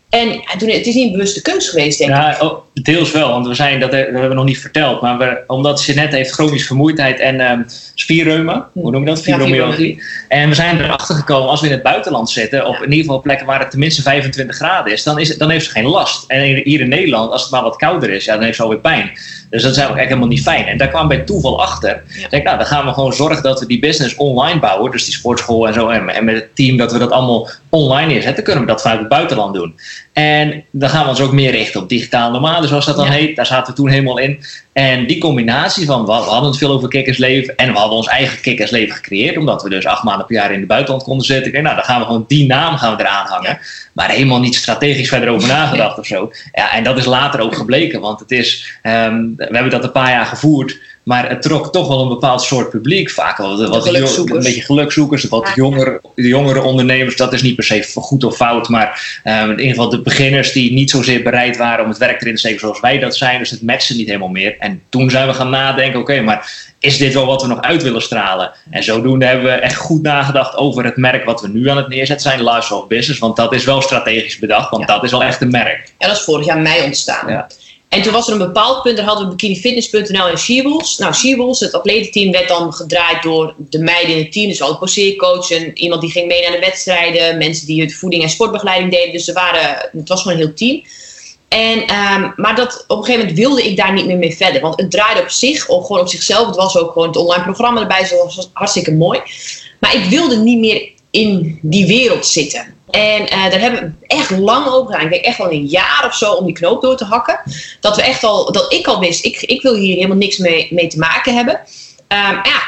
En toen, het is niet een bewuste keuze geweest, denk ik. Ja, oh, deels wel, want we zijn, dat, dat hebben we nog niet verteld. Maar we, omdat Jeanette heeft chronische vermoeidheid en ehm spierreuma, hoe noem je dat? Ja, Fibromyalgie. En we zijn erachter gekomen, als we in het buitenland zitten, op in ieder geval plekken waar het tenminste 25 graden is, dan, is het, dan heeft ze geen last. En hier in Nederland, als het maar wat kouder is, ja, dan heeft ze alweer pijn. Dus dat is eigenlijk echt helemaal niet fijn. En daar kwam bij toeval achter. Ik denk, nou, dan gaan we gewoon zorgen dat we die business online bouwen. Dus die sportschool en zo. En, en met het team dat we dat allemaal online neerzetten. Kunnen we dat vanuit het buitenland doen. En dan gaan we ons ook meer richten op digitaal nomaden, zoals dat dan Ja. heet. Daar zaten we toen helemaal in. En die combinatie van, we hadden het veel over kikkersleven. En we hadden ons eigen kikkersleven gecreëerd. Omdat we dus acht maanden per jaar in het buitenland konden zitten. Ik denk, nou, dan gaan we gewoon die naam gaan we eraan hangen. Maar helemaal niet strategisch verder over nagedacht of zo. Ja, en dat is later ook gebleken. Want het is, ehm, we hebben dat een paar jaar gevoerd. Maar het trok toch wel een bepaald soort publiek. Vaak wel wat gelukzoekers. een beetje gelukzoekers. Wat jongere, de jongere ondernemers. Dat is niet per se goed of fout. Maar ehm, in ieder geval de beginners die niet zozeer bereid waren om het werk erin te steken zoals wij dat zijn. Dus het matchte niet helemaal meer. En toen zijn we gaan nadenken. Oké, maar is dit wel wat we nog uit willen stralen? En zodoende hebben we echt goed nagedacht over het merk wat we nu aan het neerzetten zijn. Lifestyle Business. Want dat is wel strategisch bedacht. Want Ja. dat is wel echt een merk. En dat is vorig jaar mei ontstaan. Ja. En toen was er een bepaald punt, daar hadden we bikinifitness.nl en Sheebles. Nou, Sheebles, het atletenteam, werd dan gedraaid door de meiden in het team. Dus ook poseercoach en iemand die ging mee naar de wedstrijden. Mensen die het voeding en sportbegeleiding deden. Dus er waren, het was gewoon een heel team. En, ehm, maar dat, op een gegeven moment wilde ik daar niet meer mee verder. Want het draaide op zich, of gewoon op zichzelf. Het was ook gewoon het online programma erbij. Dus dat was hartstikke mooi. Maar ik wilde niet meer in die wereld zitten. En eh, daar hebben we echt lang over gedaan. Ik denk echt wel een jaar of zo om die knoop door te hakken. Dat, we echt al, dat ik al wist, ik, ik wil hier helemaal niks mee, mee te maken hebben. Ehm, ja,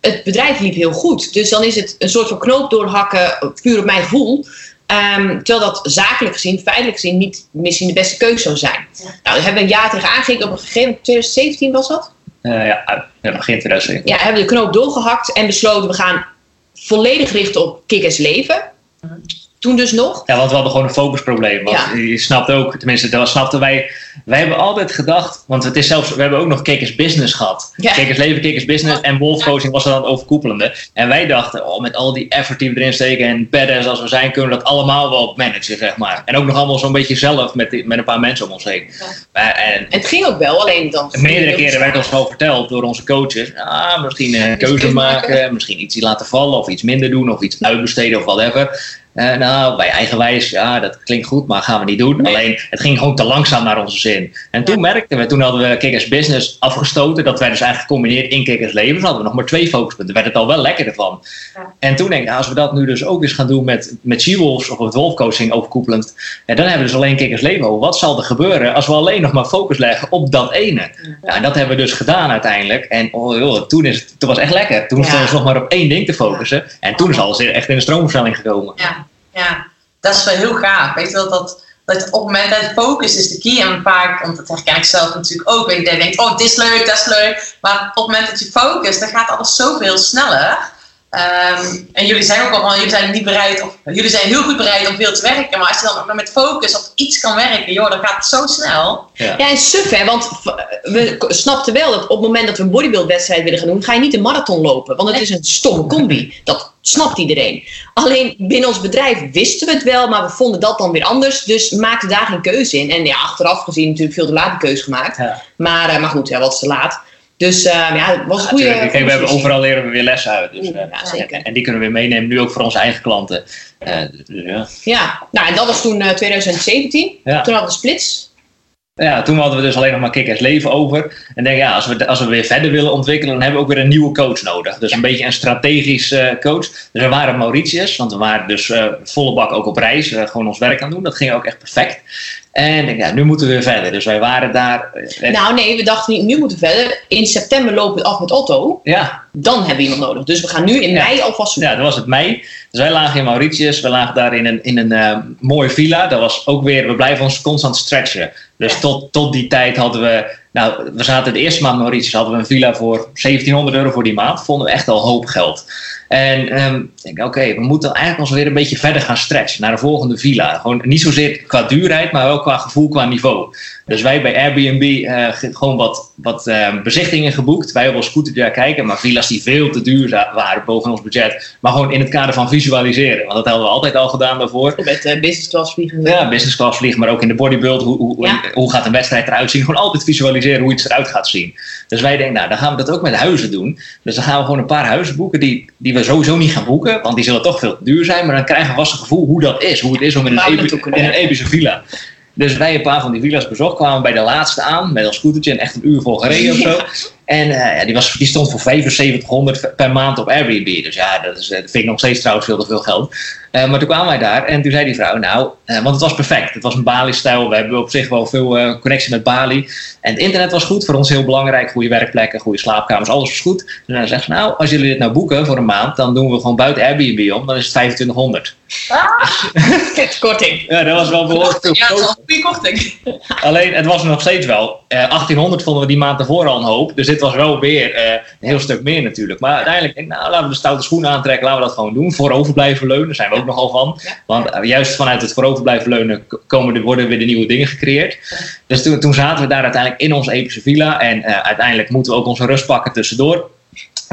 het bedrijf liep heel goed. Dus dan is het een soort van knoop doorhakken, puur op mijn gevoel. Ehm, terwijl dat zakelijk gezien, feitelijk gezien, niet misschien de beste keuze zou zijn. Nou, daar hebben we een jaar tegen aangekeken. Op een gegeven moment, 2017 was dat? Eh, ja, begin 2017. ja, hebben we de knoop doorgehakt en besloten we gaan volledig richten op kickers leven. Toen dus nog. Ja, want we hadden gewoon een focusprobleem. Want Ja. je snapt ook, tenminste, dat snapten wij. Wij hebben altijd gedacht, want het is zelfs, we hebben ook nog Kickers Business gehad. Ja. Kickers Leven, Kickers Business en Wolf Coaching was er dan het overkoepelende. En wij dachten, oh, met al die effort die we erin steken en badass als we zijn, kunnen we dat allemaal wel managen, zeg maar. En ook nog allemaal zo'n beetje zelf met, die- met een paar mensen om ons heen. Maar, en, Het ging ook wel, alleen dan. Meerdere keren werd ons wel verteld door onze coaches. Ah, misschien een keuze keuze maken. maken, misschien iets laten vallen of iets minder doen of iets uitbesteden of whatever. Eh, nou, bij eigenwijs, ja, dat klinkt goed, maar gaan we niet doen. Nee. Alleen, het ging gewoon te langzaam naar onze zin. En toen merkten we, toen hadden we Kickers Business afgestoten. Dat werd dus eigenlijk gecombineerd in Kickers Leven. Dus hadden we nog maar twee focuspunten. werd het al wel lekkerder van. Ja. En toen denk ik, nou, als we dat nu dus ook eens gaan doen met, met She-Wolves of met Wolfcoaching overkoepelend. Ja, dan hebben we dus alleen Kickers Leven. Wat zal er gebeuren als we alleen nog maar focus leggen op dat ene? Ja, en dat hebben we dus gedaan uiteindelijk. En oh, joh, toen, is het, toen was het echt lekker. Toen Ja. stonden we nog maar op één ding te focussen. En toen is alles echt in de stroomversnelling gekomen. Ja, ja, dat is wel heel gaaf. Weet je wel, dat, dat op het moment dat focus is de key. En vaak, want dat herken ik zelf natuurlijk ook. Weet je, dat je denkt, oh, dit is leuk, dat is leuk. Maar op het moment dat je focust, dan gaat alles zoveel sneller. Ehm, en jullie zijn ook al van, jullie zijn niet bereid, of jullie zijn heel goed bereid om veel te werken. Maar als je dan ook met focus op iets kan werken, joh, dan gaat het zo snel. Ja, en suf hè, want we snapten wel dat op het moment dat we een bodybuildwedstrijd willen gaan doen, ga je niet een marathon lopen, want het is een stomme combi. Dat snapt iedereen. Alleen binnen ons bedrijf wisten we het wel, maar we vonden dat dan weer anders, dus maakten daar geen keuze in. En ja, achteraf gezien natuurlijk veel te laat die keuze gemaakt. Ja. Maar, eh, maar goed, ja, wat is te laat. Dus eh, ja, het was een goede. Kijk, we hebben overal leren we weer lessen uit. Dus, eh, Ja, zeker. En, en die kunnen we weer meenemen, nu ook voor onze eigen klanten. Dus, ja. Ja, nou en dat was toen eh, 2017. Ja. Toen hadden we splits. Ja, toen hadden we dus alleen nog maar Kickers Leven over. En denk ja, als we, als we weer verder willen ontwikkelen, dan hebben we ook weer een nieuwe coach nodig. Dus een beetje een strategisch eh, coach. Dus we waren Mauritius, want we waren dus eh, volle bak ook op reis, eh, gewoon ons werk aan doen. Dat ging ook echt perfect. En denk, ja, nu moeten we weer verder. Dus wij waren daar. eh, Nou nee, we dachten niet, nu moeten we verder. In september lopen we af met Otto. ja, Dan hebben we iemand nodig. Dus we gaan nu in Ja. mei alvast zoeken. Ja, dat was het mei. Dus wij lagen in Mauritius. We lagen daar in een, in een eh, mooie villa. Dat was ook weer, we blijven ons constant stretchen. Dus Ja. tot, tot die tijd hadden we, nou, we zaten de eerste maand in Mauritius, hadden we een villa voor 1700 euro voor die maand. Vonden we echt al hoop geld. En ehm, ik denk, oké, we moeten eigenlijk ons weer een beetje verder gaan stretchen naar de volgende villa. Gewoon niet zozeer qua duurheid, maar wel qua gevoel, qua niveau. Dus wij bij Airbnb eh, ge- gewoon wat, wat eh, bezichtingen geboekt. Wij hebben ons scooter daar kijken, maar villa's die veel te duur waren boven ons budget. Maar gewoon in het kader van visualiseren. Want dat hadden we altijd al gedaan daarvoor. Met eh, business class vliegen. Ja, business class vliegen, maar ook in de bodybuild. Hoe, hoe, Ja. hoe gaat een wedstrijd eruit zien? Gewoon altijd visualiseren hoe iets eruit gaat zien. Dus wij denken, nou, dan gaan we dat ook met huizen doen. Dus dan gaan we gewoon een paar huizen boeken die, die we sowieso niet gaan boeken. Want die zullen toch veel te duur zijn. Maar dan krijgen we vast een gevoel hoe dat is. Hoe het is om in een, epi- in een epische villa. Dus wij een paar van die villa's bezocht, kwamen bij de laatste aan met ons scootertje en echt een uur vol gereden of zo. En eh, die, was, die stond voor 7500 per maand op Airbnb. Dus ja, dat, is, eh, dat vind ik nog steeds trouwens veel te veel geld. Eh, maar toen kwamen wij daar en toen zei die vrouw, nou, want het was perfect. Het was een Bali-stijl. We hebben op zich wel veel connectie met Bali. En het internet was goed, voor ons heel belangrijk. Goede werkplekken, goede slaapkamers, alles was goed. Dus dan zegt ze, nou, als jullie dit nou boeken voor een maand, dan doen we gewoon buiten Airbnb om. Dan is het 2500. Korting. Ja, dat was wel behoorlijk veel. Ja, dat wel een goede korting. Alleen, het was nog steeds wel. eh 1800 vonden we die maand ervoor al een hoop. Dus dit was wel weer eh, een heel stuk meer natuurlijk. Maar uiteindelijk, denk ik, nou, laten we de stoute schoenen aantrekken. Laten we dat gewoon doen. Voorover blijven leunen, daar zijn we ook nogal van. Want eh, juist vanuit het voorover blijven leunen komen er, worden weer de nieuwe dingen gecreëerd. Dus toen, toen zaten we daar uiteindelijk in onze epische villa. En eh, uiteindelijk moeten we ook onze rust pakken tussendoor.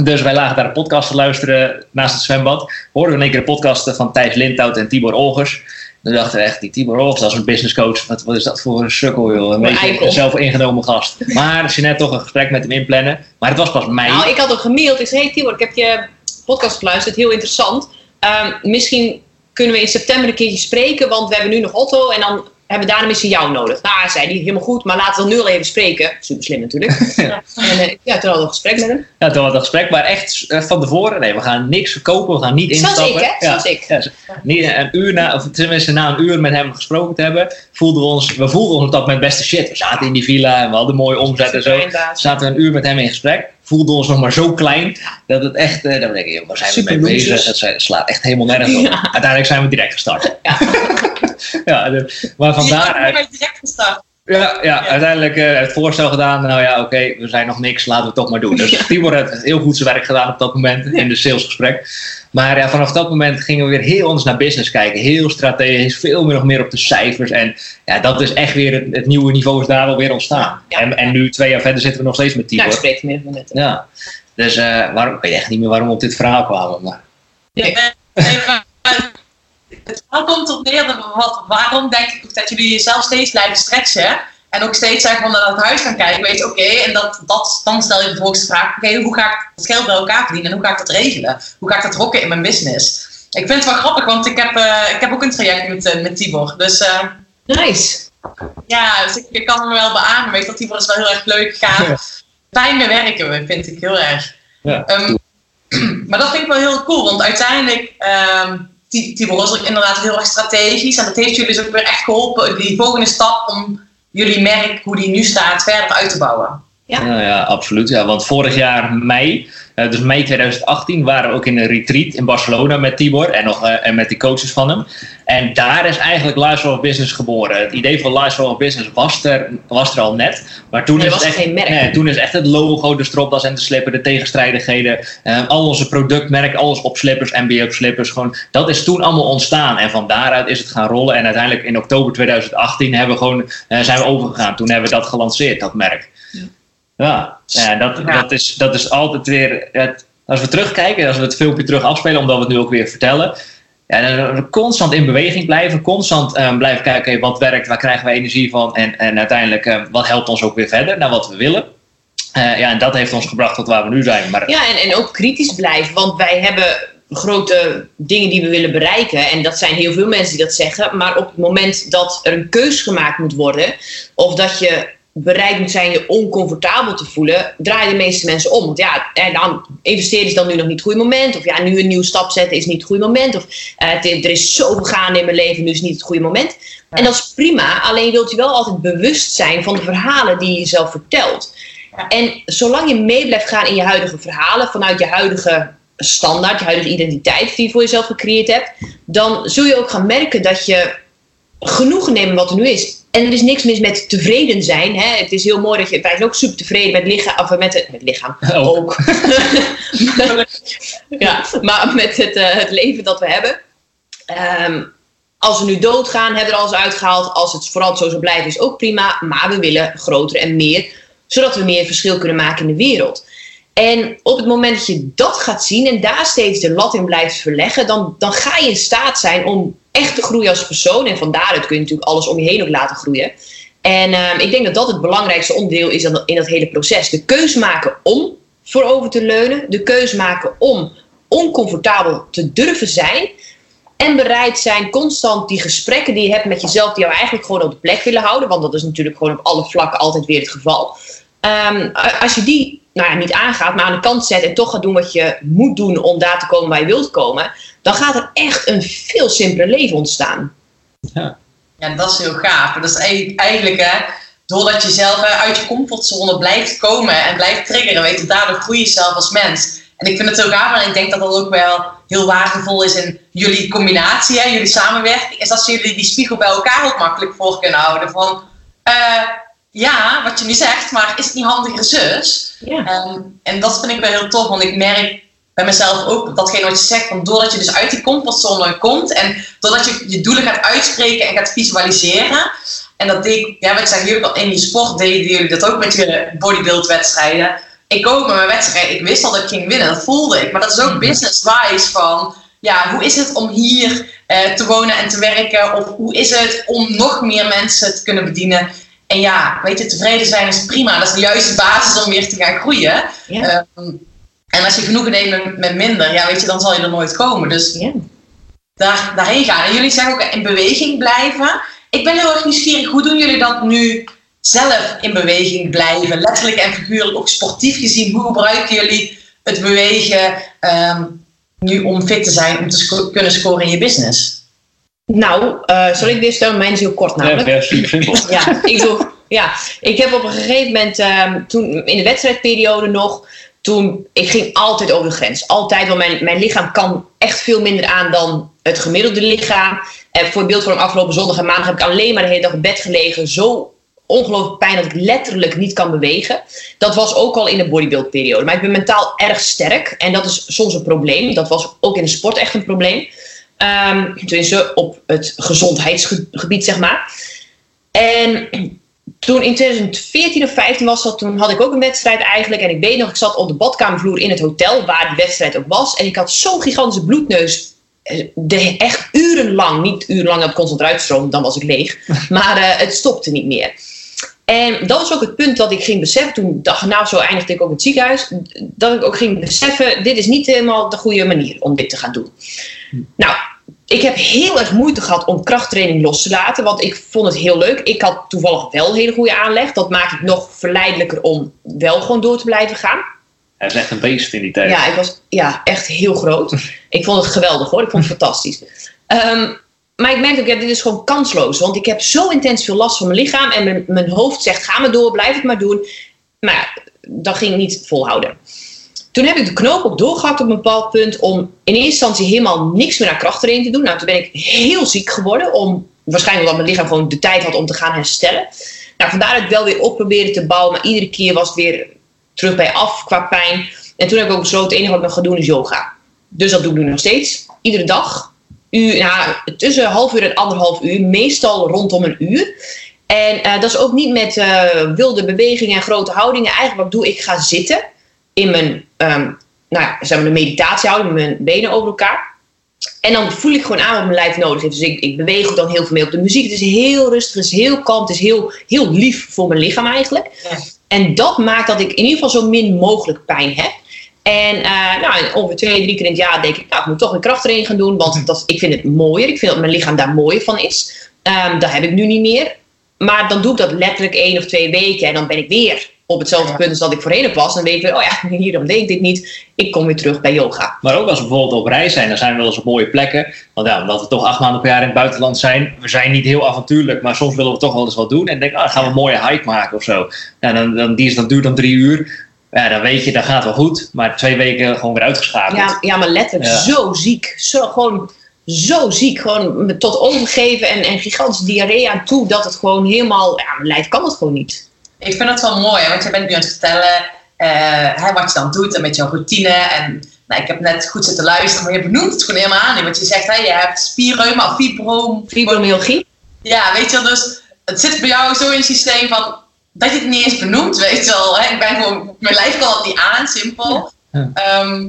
Dus wij lagen daar een podcast te luisteren naast het zwembad. Hoorden we in één keer de podcast van Thijs Lindhout en Tibor Olgers. Dan dachten we echt, die Tibor dat is een business coach. Wat, wat is dat voor een sukkel, joh. Een beetje eikel. een zelfingenomen gast. Maar ze net toch een gesprek met hem inplannen. Maar het was pas mei. Nou, ik had ook gemaild. Ik zei, hey Tibor, ik heb je podcast geluisterd. Heel interessant. Ehm, misschien kunnen we in september een keertje spreken. Want we hebben nu nog Otto. En dan hebben we daarna misschien jou nodig. Nou, zei hij, helemaal goed. Maar laten we dan nu al even spreken. Super slim natuurlijk. Ja. En eh, ja, toen hadden we een gesprek met hem. Ja, toen was het gesprek, maar echt eh, van tevoren. Nee, we gaan niks verkopen, we gaan niet Zoals instappen. ik, hè? Ja. Zoals ik. Ja, z- niet een uur na, of tenminste na een uur met hem gesproken te hebben, voelden we ons, we voelden ons op dat moment best de shit. We zaten in die villa en we hadden mooie omzet en zo. Zaten we een uur met hem in gesprek, voelden ons nog maar zo klein, dat het echt, eh, we denken, joh, waar zijn we mee bezig? Het slaat echt helemaal nergens op. Ja. Uiteindelijk zijn we direct gestart. Ja. Ja, de- maar van daaruit, ik direct gestart. Ja, ja, uiteindelijk eh, het voorstel gedaan. Nou ja, oké, we zijn nog niks, laten we het toch maar doen. Dus Tibor heeft heel goed zijn werk gedaan op dat moment in de salesgesprek. Maar ja, vanaf dat moment gingen we weer heel anders naar business kijken. Heel strategisch, veel meer nog meer op de cijfers. En ja, dat is echt weer het, het nieuwe niveau is daar alweer ontstaan. Ja. en, en nu, twee jaar verder, zitten we nog steeds met Tibor. ik spreek meer van net. Ja, dus eh, waarom, ik weet echt niet meer waarom we op dit verhaal kwamen. Maar, Nee, nee, maar Het verhaal komt op neer, dat wat, waarom denk ik dat jullie jezelf steeds blijven stretchen en ook steeds zeggen van naar het huis gaan kijken, weet je, oké, en dat, dat, dan stel je vervolgens de vraag, oké, hoe ga ik het geld bij elkaar verdienen en hoe ga ik dat regelen? Hoe ga ik dat rocken in mijn business? Ik vind het wel grappig, want ik heb, eh, ik heb ook een traject met, eh, met Tibor, dus eh, Nice. ja, dus ik, ik kan hem wel beamen, weet dat Tibor is wel heel erg leuk, gaaf. Fijn mee werken we, vind ik heel erg. ja. Ehm, maar dat vind ik wel heel cool, want uiteindelijk, ehm Tibor was ook inderdaad heel erg strategisch. En dat heeft jullie dus ook weer echt geholpen, die volgende stap om jullie merk, hoe die nu staat, verder uit te bouwen. Ja. Ja, ja, absoluut. Ja, want vorig jaar mei, eh, dus mei 2018, waren we ook in een retreat in Barcelona met Tibor en, nog, eh, en met die coaches van hem. En daar is eigenlijk Lifestyle of Business geboren. Het idee van Lifestyle of Business was er, was er al net. Maar toen is, was echt, geen merk. nee, toen is echt het logo, de stropdas en de slipper, de tegenstrijdigheden, eh, al onze productmerken, alles op slippers, MBA op slippers, gewoon, dat is toen allemaal ontstaan. En van daaruit is het gaan rollen. En uiteindelijk in oktober 2018 hebben we gewoon, zijn we overgegaan. Toen hebben we dat gelanceerd, dat merk. Ja, ja dat, Ja. Dat, is, dat is altijd weer. Het, als we terugkijken, als we het filmpje terug afspelen, omdat we het nu ook weer vertellen. Ja, dan- constant in beweging blijven, constant eh, blijven kijken wat werkt, waar krijgen we energie van en, en uiteindelijk eh, wat helpt ons ook weer verder naar wat we willen. Eh, ja, en dat heeft ons gebracht tot waar we nu zijn. Maar Ja, en, en ook kritisch blijven, want wij hebben grote dingen die we willen bereiken. En dat zijn heel veel mensen die dat zeggen. Maar op het moment dat er een keus gemaakt moet worden, of dat je bereid moet zijn je oncomfortabel te voelen, draaien de meeste mensen om. Want ja, eh, dan investeren is dan nu nog niet het goede moment. Of ja, nu een nieuwe stap zetten is niet het goede moment. Of eh, er is zoveel gaande in mijn leven, nu is het niet het goede moment. En dat is prima, alleen wilt je wel altijd bewust zijn van de verhalen die je jezelf vertelt. Ja. En zolang je mee blijft gaan in je huidige verhalen, vanuit je huidige standaard, je huidige identiteit die je voor jezelf gecreëerd hebt, dan zul je ook gaan merken dat je genoegen neemt wat er nu is. En er is niks mis met tevreden zijn. Hè? Het is heel mooi dat je, wij zijn ook super tevreden met, lichaam, of met het met lichaam. Ook. Ook. ja, maar met het, eh, het leven dat we hebben. Ehm, als we nu doodgaan, hebben we er alles uitgehaald. Als het vooral zo zou blijven, is ook prima. Maar we willen groter en meer, zodat we meer verschil kunnen maken in de wereld. En op het moment dat je dat gaat zien en daar steeds de lat in blijft verleggen, dan, dan ga je in staat zijn om echt te groeien als persoon. En van daaruit kun je natuurlijk alles om je heen ook laten groeien. En ehm, ik denk dat dat het belangrijkste onderdeel is in dat- hele proces. De keuze maken om voorover te leunen. De keuze maken om oncomfortabel te durven zijn. En bereid zijn constant die gesprekken die je hebt met jezelf, die jou eigenlijk gewoon op de plek willen houden. Want dat is natuurlijk gewoon op alle vlakken altijd weer het geval. Ehm, als je die nou ja, niet aangaat, maar aan de kant zet en toch gaat doen wat je moet doen om daar te komen waar je wilt komen, dan gaat er echt een veel simpeler leven ontstaan. Ja, dat is heel gaaf. Dat is eigenlijk- eigenlijk hè, doordat je zelf uit je comfortzone blijft komen en blijft triggeren, weet je, daardoor groei je zelf als mens. En ik vind het heel gaaf en ik denk dat dat ook wel heel waardevol is in jullie combinatie, hè, jullie samenwerking, is dat jullie die spiegel bij elkaar ook makkelijk voor kunnen houden. Van, eh, ja, wat je nu zegt, maar is het niet handiger zus? Ja. Ehm, en dat vind ik wel heel tof, want ik merk bij mezelf ook datgene wat je zegt, van doordat je dus uit die comfortzone komt en doordat je je doelen gaat uitspreken en gaat visualiseren. En dat deed ik, ja, wat ik zeg, jullie al in die sport deden jullie dat ook met je bodybuildwedstrijden. Ik ook met mijn wedstrijd, ik wist al dat ik ging winnen, dat voelde ik. Maar dat is ook business-wise van, ja, hoe is het om hier eh, te wonen en te werken? Of hoe is het om nog meer mensen te kunnen bedienen? En ja, weet je, tevreden zijn is prima. Dat is de juiste basis om weer te gaan groeien. Ja. Ehm, en als je genoegen neemt met, met minder, ja, weet je, dan zal je er nooit komen. Dus Ja. daar, daarheen gaan. En jullie zeggen ook in beweging blijven. Ik ben heel erg nieuwsgierig, hoe doen jullie dat nu zelf in beweging blijven? Letterlijk en figuurlijk, ook sportief gezien. Hoe gebruiken jullie het bewegen ehm, nu om fit te zijn, om te sco- kunnen scoren in je business? Nou, eh, zal ik dit stellen? Mijn is heel kort namelijk. ja, super simpel. Ja, ik doe. Ja, ik heb op een gegeven moment, ehm, toen in de wedstrijdperiode nog, toen, ik ging altijd over de grens. Altijd, want mijn, mijn lichaam kan echt veel minder aan dan het gemiddelde lichaam. En voor beeldvorm afgelopen zondag en maandag heb ik alleen maar de hele dag op bed gelegen. Zo ongelooflijk pijn dat ik letterlijk niet kan bewegen. Dat was ook al in de bodybuildperiode. Maar ik ben mentaal erg sterk. En dat is soms een probleem. Dat was ook in de sport echt een probleem. Ehm tenminste, op het gezondheidsgebied, zeg maar. En toen in 2014 of 15 was dat, toen had ik ook een wedstrijd eigenlijk. En ik weet nog, ik zat op de badkamervloer in het hotel waar de wedstrijd ook was. En ik had zo'n gigantische bloedneus. eh, De, echt urenlang, niet urenlang dat constant uitstroom, dan was ik leeg. Maar eh, het stopte niet meer. En dat was ook het punt dat ik ging beseffen, toen dag na zo eindigde ik ook in het ziekenhuis, dat ik ook ging beseffen, dit is niet helemaal de goede manier om dit te gaan doen. Nou, ik heb heel erg moeite gehad om krachttraining los te laten, want ik vond het heel leuk. Ik had toevallig wel een hele goede aanleg, dat maakt het nog verleidelijker om wel gewoon door te blijven gaan. Hij is echt een beest in die tijd. Ja, ik was ja, echt heel groot. Ik vond het geweldig hoor, ik vond het fantastisch. Ehm, maar ik merkte ook, ja, dit is gewoon kansloos. Want ik heb zo intens veel last van mijn lichaam. En mijn, mijn hoofd zegt, ga maar door, blijf het maar doen. Maar ja, dat ging niet volhouden. Toen heb ik de knoop ook doorgehakt op een bepaald punt. Om in eerste instantie helemaal niks meer aan krachttraining te doen. Nou, toen ben ik heel ziek geworden. Om, waarschijnlijk omdat mijn lichaam gewoon de tijd had om te gaan herstellen. Nou, vandaar dat ik wel weer op probeerde te bouwen. Maar iedere keer was het weer terug bij af qua pijn. En toen heb ik ook besloten, het enige wat ik nog ga doen is yoga. Dus dat doe ik nu nog steeds. Iedere dag. Uur, tussen half uur en anderhalf uur. Meestal rondom een uur. En eh, dat is ook niet met eh, wilde bewegingen en grote houdingen. Eigenlijk wat doe, ik ga zitten in mijn, ehm, nou ja, zeg maar de meditatiehouding, mijn benen over elkaar. En dan voel ik gewoon aan wat mijn lijf nodig heeft. Dus ik, ik beweeg ook dan heel veel mee op de muziek. Het is heel rustig, het is heel kalm, het is heel, heel lief voor mijn lichaam eigenlijk. Ja. En dat maakt dat ik in ieder geval zo min mogelijk pijn heb. En eh, nou, ongeveer twee, drie keer in het jaar denk ik, nou, ik moet toch een krachttraining gaan doen. Want dat, ik vind het mooier. Ik vind dat mijn lichaam daar mooier van is. Ehm, dat heb ik nu niet meer. Maar dan doe ik dat letterlijk één of twee weken. En dan ben ik weer op hetzelfde Ja. punt als dat ik voorheen op was. Dan weet ik weer, oh ja, hierom deed ik dit niet. Ik kom weer terug bij yoga. Maar ook als we bijvoorbeeld op reis zijn, dan zijn we wel eens op mooie plekken. Want ja, omdat we toch acht maanden per jaar in het buitenland zijn, we zijn niet heel avontuurlijk, maar soms willen we toch wel eens wat doen. En denk, ah, dan gaan we een mooie hike maken of zo. Ja, dan, dan, die is, dat duurt dan drie uur. Ja, dan weet je, dat gaat wel goed. Maar twee weken gewoon weer uitgeschakeld. Ja, ja maar letterlijk Ja. zo ziek. Zo, gewoon zo ziek. Gewoon tot overgeven en, en gigantische diarree aan toe. Dat het gewoon helemaal... Ja, mijn lijf kan het gewoon niet. Ik vind het wel mooi, want je bent nu aan het vertellen eh, hè, wat je dan doet en met jouw routine. En nou, ik heb net goed zitten luisteren, maar je benoemt het gewoon helemaal aan. Want je zegt, hè, je hebt spierreuma of fibrom. Fibromyalgie. Ja, weet je wel, dus het zit bij jou zo in het systeem van dat je het niet eens benoemt, weet je wel. Hè? Ik ben gewoon, mijn lijf kan het niet aan, simpel. Ja. Ehm,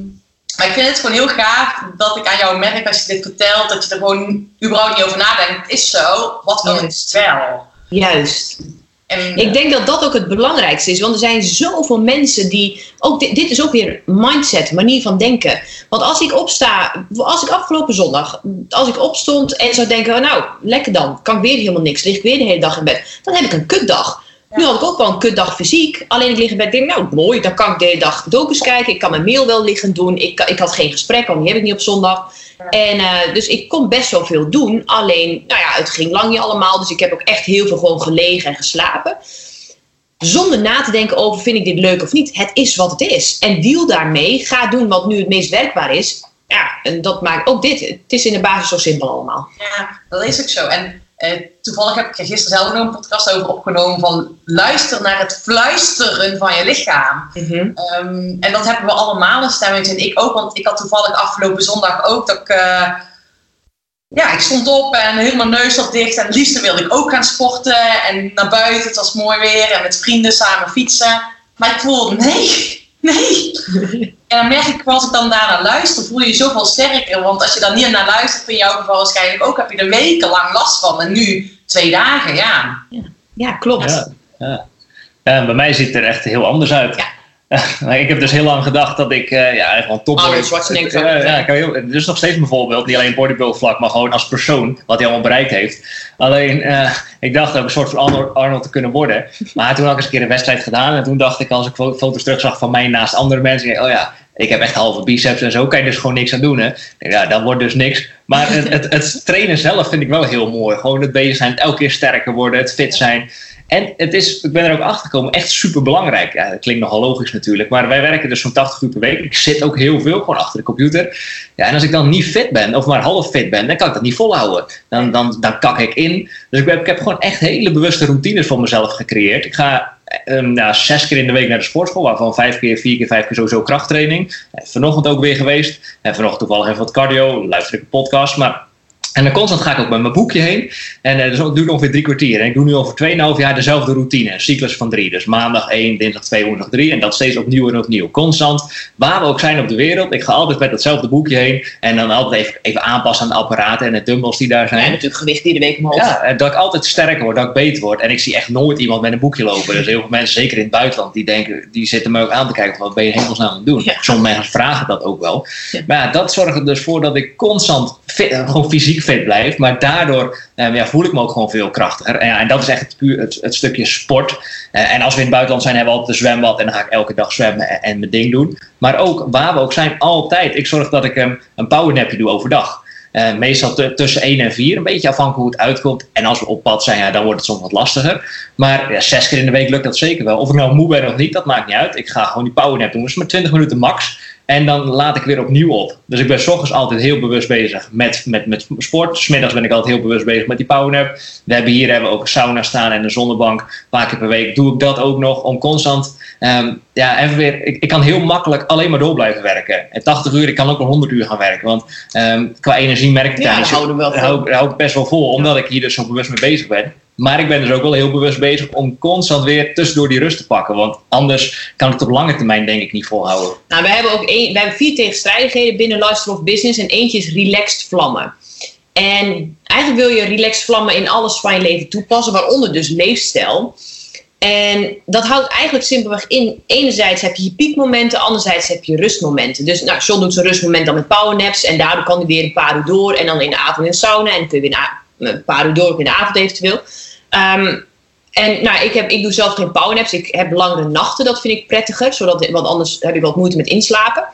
maar ik vind het gewoon heel gaaf dat ik aan jou merk als je dit vertelt, dat je er gewoon überhaupt niet over nadenkt. Het is zo, wat wil het wel? Juist. En, Ik denk dat dat ook het belangrijkste is. Want er zijn zoveel mensen die. Ook dit, dit is ook weer mindset, manier van denken. Want als ik opsta, als ik afgelopen zondag, als ik opstond en zou denken: nou, lekker dan, kan ik weer helemaal niks, lig ik weer de hele dag in bed, dan heb ik een kutdag. Nu had ik ook wel een kutdag fysiek. Alleen ik lig in bed en denk, nou mooi, dan kan ik de hele dag docus kijken. Ik kan mijn mail wel liggen doen. Ik, ik had geen gesprek, want die heb ik niet op zondag. En eh, dus ik kon best wel veel doen. Alleen, nou ja, het ging lang niet allemaal. Dus ik heb ook echt heel veel gewoon gelegen en geslapen. Zonder na te denken over, vind ik dit leuk of niet? Het is wat het is. En deal daarmee. Ga doen wat nu het meest werkbaar is. Ja, en dat maakt ook dit. Het is in de basis zo simpel allemaal. Ja, dat is ook zo. En eh, toevallig heb ik er gisteren zelf nog een podcast over opgenomen van luister naar het fluisteren van je lichaam. Ehm, en dat hebben we allemaal een stemmetje en ik ook, want ik had toevallig afgelopen zondag ook dat ik, eh, ja, ik stond op en helemaal neus zat dicht en het liefste wilde ik ook gaan sporten en naar buiten, het was mooi weer en met vrienden samen fietsen. Maar ik voelde, nee, nee. En dan merk ik, als ik dan daarnaar luister, voel je je zoveel sterker. Want als je dan niet naar luistert, in jouw geval waarschijnlijk ook, heb je er wekenlang last van. En nu twee dagen, ja. Ja, klopt. Ja, ja. Bij mij ziet het er echt heel anders uit. Ik heb dus heel lang gedacht dat ik eh, ja, gewoon top Arnold Schwarzenegger zou Ja, ik ja, ik heb heel, het is nog steeds mijn voorbeeld. Niet alleen bodybuild vlak, maar gewoon als persoon. Wat hij allemaal bereikt heeft. Alleen, eh, ik dacht ook een soort van Arnold, te kunnen worden. Maar toen had ik eens een keer een wedstrijd gedaan. En toen dacht ik, als ik fo- foto's terugzag van mij naast andere mensen. Oh ja, ik heb echt halve biceps en zo. Kan je dus gewoon niks aan doen. Hè? Ik Ja, dat wordt dus niks. Maar het, het, het trainen zelf vind ik wel heel mooi. Gewoon het bezig zijn, het elke keer sterker worden, het fit zijn. En het is, ik ben er ook achter gekomen, echt super belangrijk. Ja, dat klinkt nogal logisch natuurlijk, maar wij werken dus zo'n 80 uur per week. Ik zit ook heel veel gewoon achter de computer. Ja, en als ik dan niet fit ben, of maar half fit ben, dan kan ik dat niet volhouden. Dan, dan, dan kak ik in. Dus ik heb, ik heb gewoon echt hele bewuste routines voor mezelf gecreëerd. Ik ga um, zes keer in de week naar de sportschool, waarvan vijf keer, vier keer, vijf keer sowieso krachttraining. Eh, Vanochtend ook weer geweest. En vanochtend toevallig even wat cardio, luister ik een podcast. Maar en dan constant ga ik ook met mijn boekje heen. En uh, dat duurt ongeveer drie kwartier. En ik doe nu al voor 2,5 jaar dezelfde routine. Een cyclus van drie. Dus maandag 1, dinsdag 2, woensdag 3. En dat steeds opnieuw en opnieuw. Constant. Waar we ook zijn op de wereld. Ik ga altijd met datzelfde boekje heen. En dan altijd even, even aanpassen aan de apparaten en de dumbbells die daar zijn. En natuurlijk gewicht iedere week omhoog. Ja, en dat ik altijd sterker word, dat ik beter word. En ik zie echt nooit iemand met een boekje lopen. Dus heel veel mensen, zeker in het buitenland, die denken, die zitten me ook aan te kijken. Wat ben je helemaal aan het doen? Ja. Sommige mensen vragen dat ook wel. Ja. Maar ja, dat zorgt er dus voor dat ik constant fit, eh, gewoon fysiek fit blijf. Maar daardoor eh, ja, voel ik me ook gewoon veel krachtiger. En, ja, en dat is echt het, puur het, het stukje sport. Eh, en als we in het buitenland zijn, hebben we altijd een zwembad. En dan ga ik elke dag zwemmen en, mijn ding doen. Maar ook waar we ook zijn, altijd. Ik zorg dat ik um, een powernapje doe overdag. Eh, meestal tussen 1 en 4, een beetje afhankelijk hoe het uitkomt. En als we op pad zijn, ja, dan wordt het soms wat lastiger. Maar ja, zes keer in de week lukt dat zeker wel. Of ik nou moe ben of niet, dat maakt niet uit. Ik ga gewoon die powernap doen. Dus maar 20 minuten max. En dan laat ik weer opnieuw op. Dus ik ben s ochtends altijd heel bewust bezig met, met, met sport. Smiddags ben ik altijd heel bewust bezig met die powernap. We hebben hier hebben we ook een sauna staan en een zonnebank. Een paar keer per week doe ik dat ook nog om constant... ehm, ja, even weer, ik, ik kan heel makkelijk alleen maar door blijven werken. En 80 uur, ik kan ook wel 100 uur gaan werken. Want ehm, qua energie merk ik Ja, daar niet zo- wel hou, hou ik best wel vol. Omdat ik hier dus zo bewust mee bezig ben. Maar ik ben dus ook wel heel bewust bezig om constant weer tussendoor die rust te pakken. Want anders kan ik het op lange termijn denk ik niet volhouden. Nou, we hebben ook we hebben vier tegenstrijdigheden binnen Lifestyle of Business. En eentje is relaxed vlammen. En eigenlijk wil je relaxed vlammen in alles van je leven toepassen, waaronder dus leefstijl. En dat houdt eigenlijk simpelweg in. Enerzijds heb je je piekmomenten, anderzijds heb je rustmomenten. Dus nou, John doet zijn rustmoment dan met powernaps. En daardoor kan hij weer een paar uur door. En dan in de avond in de sauna. En kun je weer een paar uur door, in de avond eventueel. Ehm, en nou, ik, heb, ik doe zelf geen powernaps. Ik heb langere nachten, dat vind ik prettiger. Zodat, want anders heb ik wat moeite met inslapen.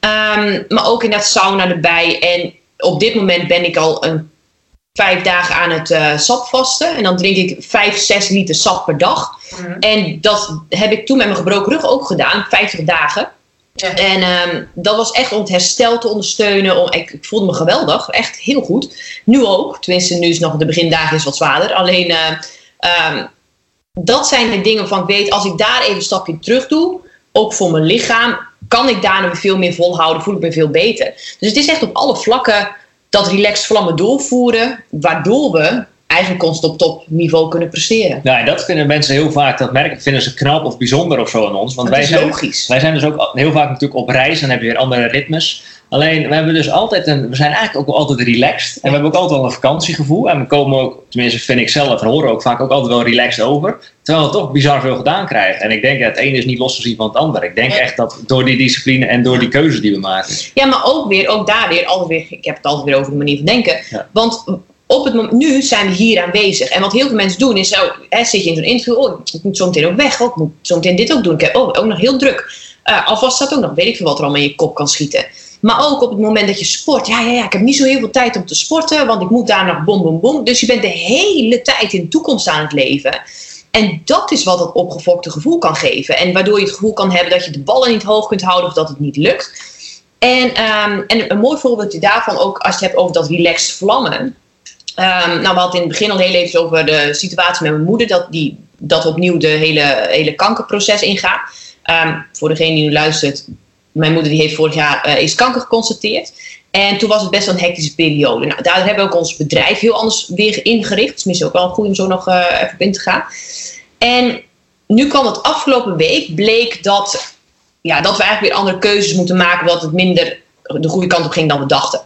Ehm, maar ook inderdaad sauna erbij. En op dit moment ben ik al een vijf dagen aan het eh sap vasten. En dan drink ik vijf, zes liter sap per dag. En dat heb ik toen met mijn gebroken rug ook gedaan. 50 dagen. En ehm, dat was echt om het herstel te ondersteunen. Om, ik, voelde me geweldig. Echt heel goed. Nu ook. Tenminste, nu is nog de begindagen is wat zwaarder. Alleen, eh, ehm, dat zijn de dingen waarvan ik weet... als ik daar even een stapje terug doe... ook voor mijn lichaam... kan ik daarna veel meer volhouden. Voel ik me veel beter. Dus het is echt op alle vlakken... dat relaxed vlammen doorvoeren... waardoor we eigenlijk constant op topniveau kunnen presteren. Nou, en dat vinden mensen heel vaak, dat merken, vinden ze knap of bijzonder of zo aan ons. Want Dat wij is zijn, logisch. wij zijn dus ook heel vaak natuurlijk op reis en dan heb je weer andere ritmes. Alleen, we hebben dus altijd een, we zijn eigenlijk ook altijd relaxed. En we hebben ook altijd wel een vakantiegevoel. En we komen ook, tenminste vind ik zelf en horen ook vaak ook altijd wel relaxed over. Terwijl we toch bizar veel gedaan krijgen. En ik denk, ja, het ene is niet los te zien van het ander. Ik denk echt dat door die discipline en door die keuzes die we maken. Ja, maar ook weer, ook daar weer, altijd weer, ik heb het altijd weer over de manier van denken. Ja. Want op het moment, nu zijn we hier aanwezig. En wat heel veel mensen doen is, zo, hè, zit je in zo'n interview, oh, ik moet zo meteen ook weg, oh, ik moet zo meteen dit ook doen. Ik heb oh, ook nog heel druk. Eh, alvast staat ook nog, weet ik veel wat er allemaal in je kop kan schieten. Maar ook op het moment dat je sport, ja, ja, ja, ik heb niet zo heel veel tijd om te sporten, want ik moet daar nog bom, bom, bom. Dus je bent de hele tijd in de toekomst aan het leven. En dat is wat dat opgefokte gevoel kan geven. En waardoor je het gevoel kan hebben dat je de ballen niet hoog kunt houden of dat het niet lukt. En, ehm, en een mooi voorbeeldje daarvan ook als je het hebt over dat relaxed vlammen. Ehm, nou, we hadden in het begin al heel even over de situatie met mijn moeder. Dat, die, dat opnieuw de hele, hele kankerproces ingaan. Ehm, voor degene die nu luistert. Mijn moeder die heeft vorig jaar eh, is kanker geconstateerd. En toen was het best wel een hectische periode. Nou, daar hebben we ook ons bedrijf heel anders weer ingericht. Tenminste ook wel goed om zo nog eh, even op in te gaan. En nu kwam het afgelopen week, bleek dat, ja, dat we eigenlijk weer andere keuzes moeten maken. Dat het minder de goede kant op ging dan we dachten.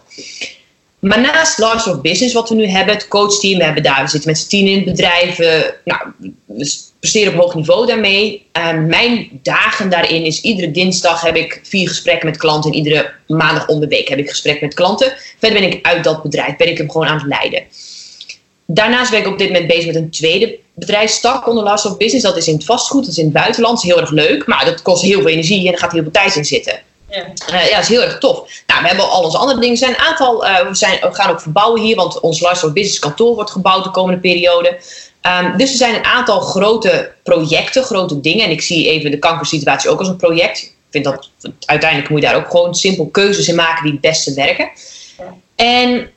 Maar naast Large of Business, wat we nu hebben, het coachteam, we hebben daar, we zitten met z'n tien in het bedrijf. we- nou, we presteren op hoog niveau daarmee. Eh, mijn dagen daarin is iedere dinsdag heb ik vier gesprekken met klanten. En iedere maandag om de week heb ik gesprek met klanten. Verder ben ik uit dat bedrijf, ben ik hem gewoon aan het leiden. Daarnaast ben ik op dit moment bezig met een tweede bedrijfstak onder Last of Business. Dat is in het vastgoed, dat is in het buitenland. Dat is heel erg leuk, maar dat kost heel veel energie en er gaat heel veel tijd in zitten. Ja. Eh, ja, dat is heel erg tof. Nou, we hebben al onze andere dingen. Zijn een aantal, eh, we, zijn, we gaan ook verbouwen hier, want ons Lifestyle Business kantoor wordt gebouwd de komende periode. Ehm, dus er zijn een aantal grote projecten, grote dingen. En ik zie even de kankersituatie ook als een project. Ik vind dat uiteindelijk moet je daar ook gewoon simpel keuzes in maken die het beste werken. En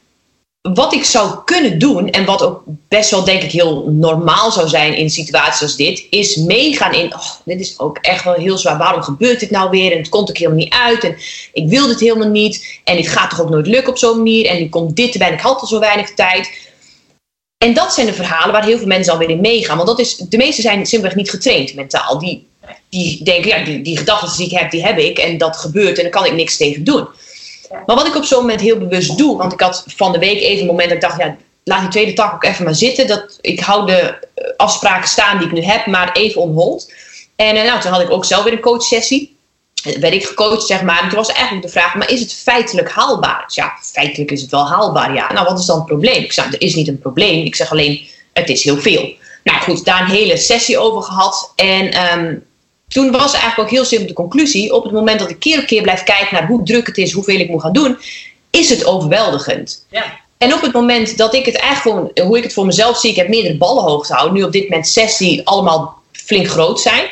wat ik zou kunnen doen, en wat ook best wel denk ik heel normaal zou zijn in situaties als dit, is meegaan in, oh, dit is ook echt wel heel zwaar, waarom gebeurt dit nou weer? En het komt ook helemaal niet uit en ik wil dit helemaal niet en dit gaat toch ook nooit lukken op zo'n manier en nu komt dit erbij en ik had al zo weinig tijd. En dat zijn de verhalen waar heel veel mensen alweer in meegaan, want dat is, de meesten zijn simpelweg niet getraind mentaal. Die, die denken, ja, die, die gedachten die ik heb, die heb ik en dat gebeurt en daar kan ik niks tegen doen. Maar wat ik op zo'n moment heel bewust doe, want ik had van de week even een moment dat ik dacht, ja, laat die tweede tak ook even maar zitten. Dat, ik hou de eh, afspraken staan die ik nu heb, maar even on hold. En eh, nou, toen had ik ook zelf weer een coachsessie. Eh, werd ik gecoacht, zeg maar. En toen was eigenlijk de vraag, maar is het feitelijk haalbaar? Ja, feitelijk is het wel haalbaar, ja. Nou, wat is dan het probleem? Ik zeg, er is niet een probleem. Ik zeg alleen, het is heel veel. Nou goed, daar een hele sessie over gehad. En ehm, toen was eigenlijk ook heel simpel de conclusie. Op het moment dat ik keer op keer blijf kijken naar hoe druk het is, hoeveel ik moet gaan doen, is het overweldigend. Ja. En op het moment dat ik het eigenlijk gewoon, hoe ik het voor mezelf zie, ik heb meerdere ballen hoog te houden. Nu op dit moment zes die allemaal flink groot zijn.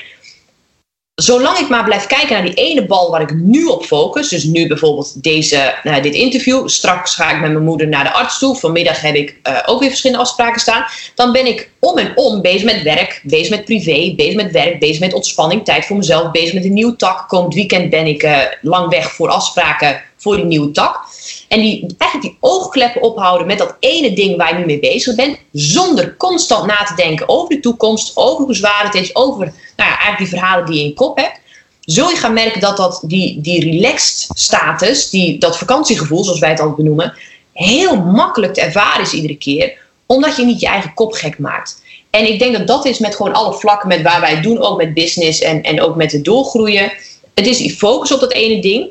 Zolang ik maar blijf kijken naar die ene bal waar ik nu op focus. Dus nu bijvoorbeeld deze, eh, dit interview. Straks ga ik met mijn moeder naar de arts toe. Vanmiddag heb ik eh, ook weer verschillende afspraken staan. Dan ben ik om en om bezig met werk, bezig met privé, bezig met werk, bezig met ontspanning, tijd voor mezelf, bezig met een nieuwe tak. Komend weekend ben ik eh, lang weg voor afspraken voor die nieuwe tak. En die, eigenlijk die oogkleppen ophouden met dat ene ding waar je nu mee bezig bent. Zonder constant na te denken over de toekomst, over hoe zwaar het is, over nou ja, eigenlijk die verhalen die je in je kop hebt. Zul je gaan merken dat, dat die, die relaxed status, die, dat vakantiegevoel zoals wij het altijd benoemen, heel makkelijk te ervaren is iedere keer. Omdat je niet je eigen kop gek maakt. En ik denk dat dat is met gewoon alle vlakken met waar wij het doen, ook met business en, en ook met het doorgroeien. Het is die focus op dat ene ding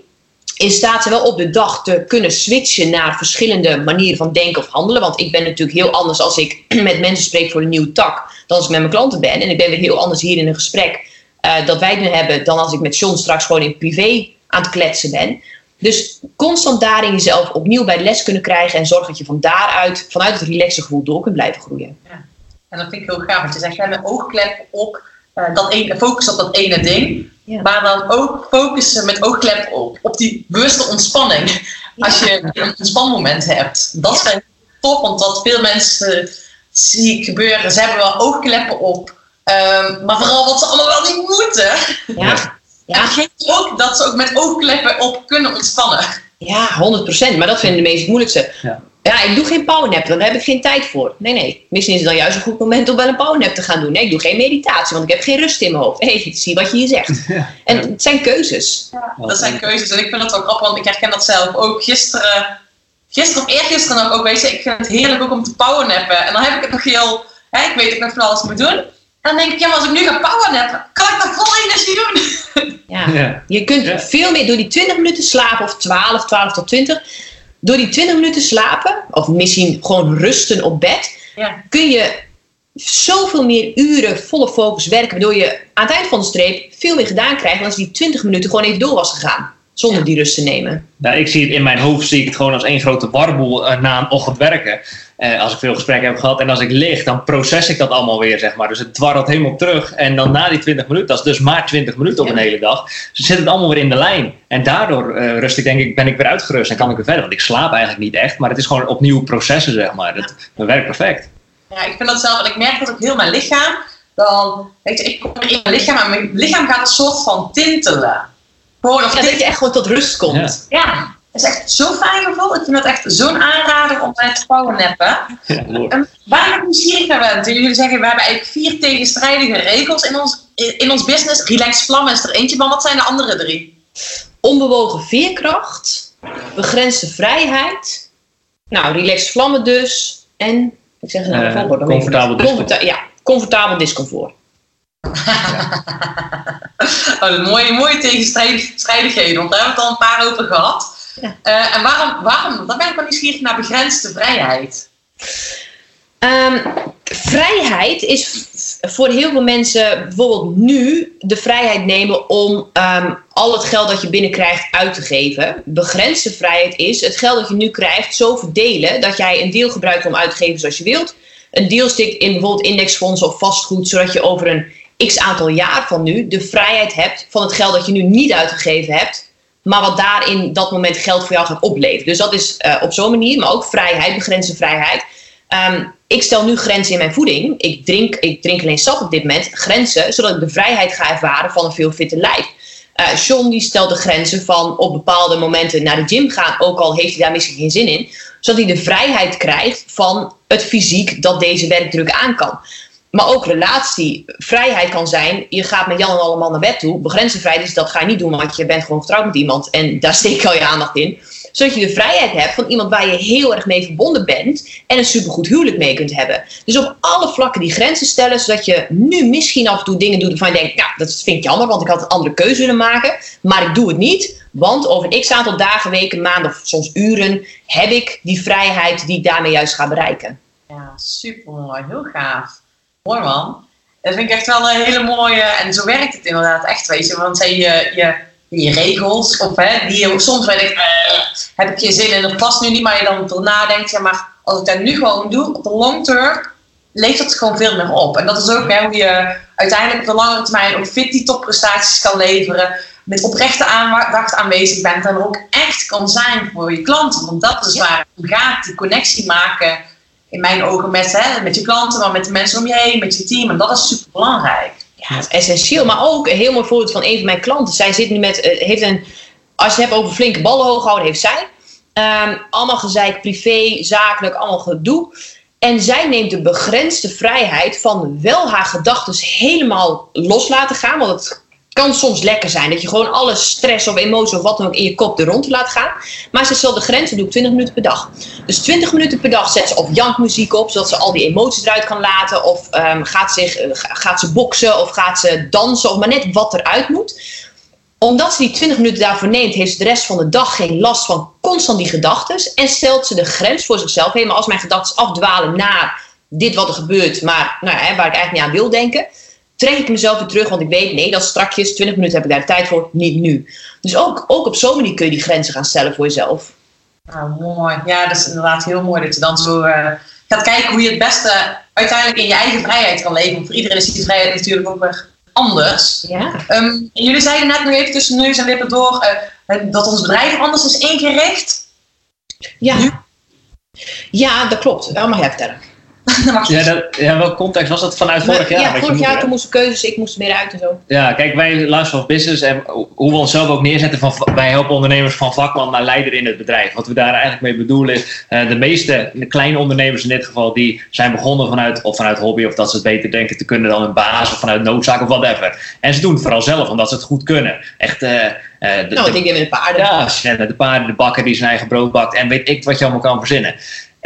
in staat zijn wel op de dag te kunnen switchen naar verschillende manieren van denken of handelen. Want ik ben natuurlijk heel anders als ik met mensen spreek voor een nieuwe tak dan als ik met mijn klanten ben. En ik ben weer heel anders hier in een gesprek eh, dat wij nu hebben dan als ik met John straks gewoon in privé aan het kletsen ben. Dus constant daarin jezelf opnieuw bij de les kunnen krijgen en zorgen dat je van daaruit, vanuit het relaxe gevoel door kunt blijven groeien. En dat vind ik heel gaaf. Want je zegt, jij met oogklep op eh, dat ene, focus op dat ene ding. Ja. Maar dan ook focussen met oogklep op, op die bewuste ontspanning. Als je een ontspanmoment hebt. Dat is wel tof, want wat veel mensen zie ik gebeuren. Ze hebben wel oogkleppen op. ehm, maar vooral wat ze allemaal wel niet moeten. Ja, ja, ook dat ze ook met oogkleppen op kunnen ontspannen. ja 100%. Maar dat vinden de meest moeilijkste. Ja. Ja, ik doe geen powernap, daar heb ik geen tijd voor. Nee, nee. Misschien is het dan juist een goed moment om wel een powernap te gaan doen. Nee, ik doe geen meditatie, want ik heb geen rust in mijn hoofd. Hé, hey, zie wat je hier zegt. En het zijn keuzes. Dat zijn keuzes. En ik vind dat ook grappig, want ik herken dat zelf ook. Gisteren, gisteren of eergisteren nog ook, weet je, ik vind het heerlijk ook om te powernappen. En dan heb ik het nog heel, hè, ik weet ook nog van alles moet doen. En dan denk ik, ja, maar als ik nu ga powernappen, kan ik dat vol energie doen. Ja. Ja. Je kunt Ja. veel meer door die 20 minuten slapen, of 12, 12 tot 20. Door die 20 minuten slapen, of misschien gewoon rusten op bed, Ja. kun je zoveel meer uren volle focus werken. Waardoor je aan het eind van de streep veel meer gedaan krijgt dan als die 20 minuten gewoon even door was gegaan. Zonder die rust te nemen. Nou, ik zie het in mijn hoofd zie ik het gewoon als één grote warboel eh, na een ochtend werken. Eh, als ik veel gesprekken heb gehad. En als ik lig, dan proces ik dat allemaal weer, zeg maar. Dus het dwarrelt helemaal terug. En dan na die 20 minuten, dat is dus maar 20 minuten op een Ja. hele dag. Dus zit het allemaal weer in de lijn. En daardoor eh, rust ik, denk ik, ben ik weer uitgerust en kan ik weer verder. Want ik slaap eigenlijk niet echt. Maar het is gewoon opnieuw processen, zeg maar. Dat, dat werkt perfect. Ja, ik vind dat zelf, en ik merk dat ook heel mijn lichaam. Dan, weet je, ik kom in mijn lichaam en mijn lichaam gaat een soort van tintelen. Ja, dat je echt gewoon tot rust komt. Ja. Ja, het is echt zo'n fijn gevoel. Ik vind dat echt zo'n aanrader om bij te powernappen. Ja. En waar ik nieuwsgierig naar ben, jullie zeggen, we hebben eigenlijk vier tegenstrijdige regels in ons, in, ons business. Relax vlammen is er eentje van. Wat zijn de andere drie? Onbewogen veerkracht, begrensde vrijheid, nou, relaxed vlammen dus. En, ik zeg het nou Eh, comfortabel het. Comforta- Ja, comfortabel discomfort. Oh, een mooie, mooie tegenstrijdigheden, want daar hebben we het al een paar over gehad. Ja. Eh, en waarom, waarom, dan ben ik wel nieuwsgierig naar begrensde vrijheid. Ehm, vrijheid is voor heel veel mensen bijvoorbeeld nu de vrijheid nemen om ehm, al het geld dat je binnenkrijgt uit te geven. Begrensde vrijheid is het geld dat je nu krijgt zo verdelen dat jij een deel gebruikt om uit te geven zoals je wilt. een deal stikt in bijvoorbeeld indexfondsen of vastgoed, zodat je over een x aantal jaar van nu de vrijheid hebt van het geld dat je nu niet uitgegeven hebt, maar wat daar in dat moment geld voor jou gaat opleveren. Dus dat is eh, op zo'n manier, maar ook vrijheid, begrensde vrijheid. Ehm, ik stel nu grenzen in mijn voeding. Ik drink, ik drink alleen sap op dit moment. Grenzen, zodat ik de vrijheid ga ervaren van een veel fitter lijf. Eh John die stelt de grenzen van op bepaalde momenten naar de gym gaan, ook al heeft hij daar misschien geen zin in, zodat hij de vrijheid krijgt van het fysiek dat deze werkdruk aan kan. Maar ook relatie, vrijheid kan zijn, je gaat met Jan en allemaal naar bed toe. Begrensde vrijheid is dat ga je niet doen, want je bent gewoon getrouwd met iemand en daar steek al je aandacht in. Zodat je de vrijheid hebt van iemand waar je heel erg mee verbonden bent en een supergoed huwelijk mee kunt hebben. Dus op alle vlakken die grenzen stellen, zodat je nu misschien af en toe dingen doet waarvan je denkt, ja, dat vind ik jammer, want ik had een andere keuze willen maken. Maar ik doe het niet, want over een x aantal dagen, weken, maanden of soms uren heb ik die vrijheid die ik daarmee juist ga bereiken. Ja, super mooi. Heel gaaf. Mooi man. Dat vind ik echt wel een hele mooie. En zo werkt het inderdaad echt, weet je. Want zei je, je, je regels, of hè, die je soms weet ik, eh, heb ik geen zin in, dat past nu niet, maar je dan erover nadenkt, ja, maar als ik dat nu gewoon doe, op de long term, levert het gewoon veel meer op. En dat is ook hè, hoe je uiteindelijk op de langere termijn ook fit die topprestaties kan leveren, met oprechte aandacht aanwezig bent en er ook echt kan zijn voor je klanten. Want dat is waar het om gaat, die connectie maken, in mijn ogen, met, hè, met je klanten, maar met de mensen om je heen, met je team. En dat is super belangrijk. Ja, het is essentieel. Maar ook een heel mooi voorbeeld van een van mijn klanten. Zij zit nu met, eh, heeft een, als je het hebt over flinke ballen hoog houden, heeft zij. Ehm, allemaal gezeik, privé, zakelijk, allemaal gedoe. En zij neemt de begrensde vrijheid van wel haar gedachten helemaal los laten gaan. Want het kan soms lekker zijn dat je gewoon alle stress of emotie of wat dan ook in je kop er rond laat gaan. Maar ze stelt de grens, dat doe ik 20 minuten per dag. Dus 20 minuten per dag zet ze of jankmuziek op, zodat ze al die emoties eruit kan laten. Of ehm, gaat, zich, eh, ga- gaat ze boksen of gaat ze dansen of maar net wat eruit moet. Omdat ze die 20 minuten daarvoor neemt, heeft ze de rest van de dag geen last van constant die gedachten. En stelt ze de grens voor zichzelf. Hé, maar als mijn gedachten afdwalen naar dit wat er gebeurt, maar nou ja, waar ik eigenlijk niet aan wil denken, trek ik mezelf weer terug, want ik weet, nee, dat is strakjes, 20 minuten heb ik daar de tijd voor, niet nu. Dus ook, ook op zo'n manier kun je die grenzen gaan stellen voor jezelf. Nou, mooi. Ja, dat is inderdaad heel mooi dat je dan zo eh, gaat kijken hoe je het beste uiteindelijk in je eigen vrijheid kan leven. Want voor iedereen is die vrijheid natuurlijk ook weer anders. Ja. Ehm, en jullie zeiden net nog even tussen neus en lippen door eh, dat ons bedrijf anders is ingericht. Ja. Ja, dat klopt. Jij vertellen. Dan mag je- Ja, dat, ja, welke context was dat vanuit vorig jaar? ja, vorig jaar toen moesten keuzes, ik moest er meer uit en zo. Ja, kijk, wij Lifestyle of Business en hoe we onszelf ook neerzetten van wij helpen ondernemers van vakman naar leider in het bedrijf. Wat we daar eigenlijk mee bedoelen is, eh, de meeste de kleine ondernemers in dit geval, die zijn begonnen vanuit, of vanuit hobby of dat ze het beter denken te kunnen dan hun baas of vanuit noodzaak of whatever. En ze doen het vooral zelf, omdat ze het goed kunnen. Echt, eh, eh, de, Nou, de- ik denk met de paarden. ja, de paarden, de bakker die zijn eigen brood bakt en weet ik wat je allemaal kan verzinnen.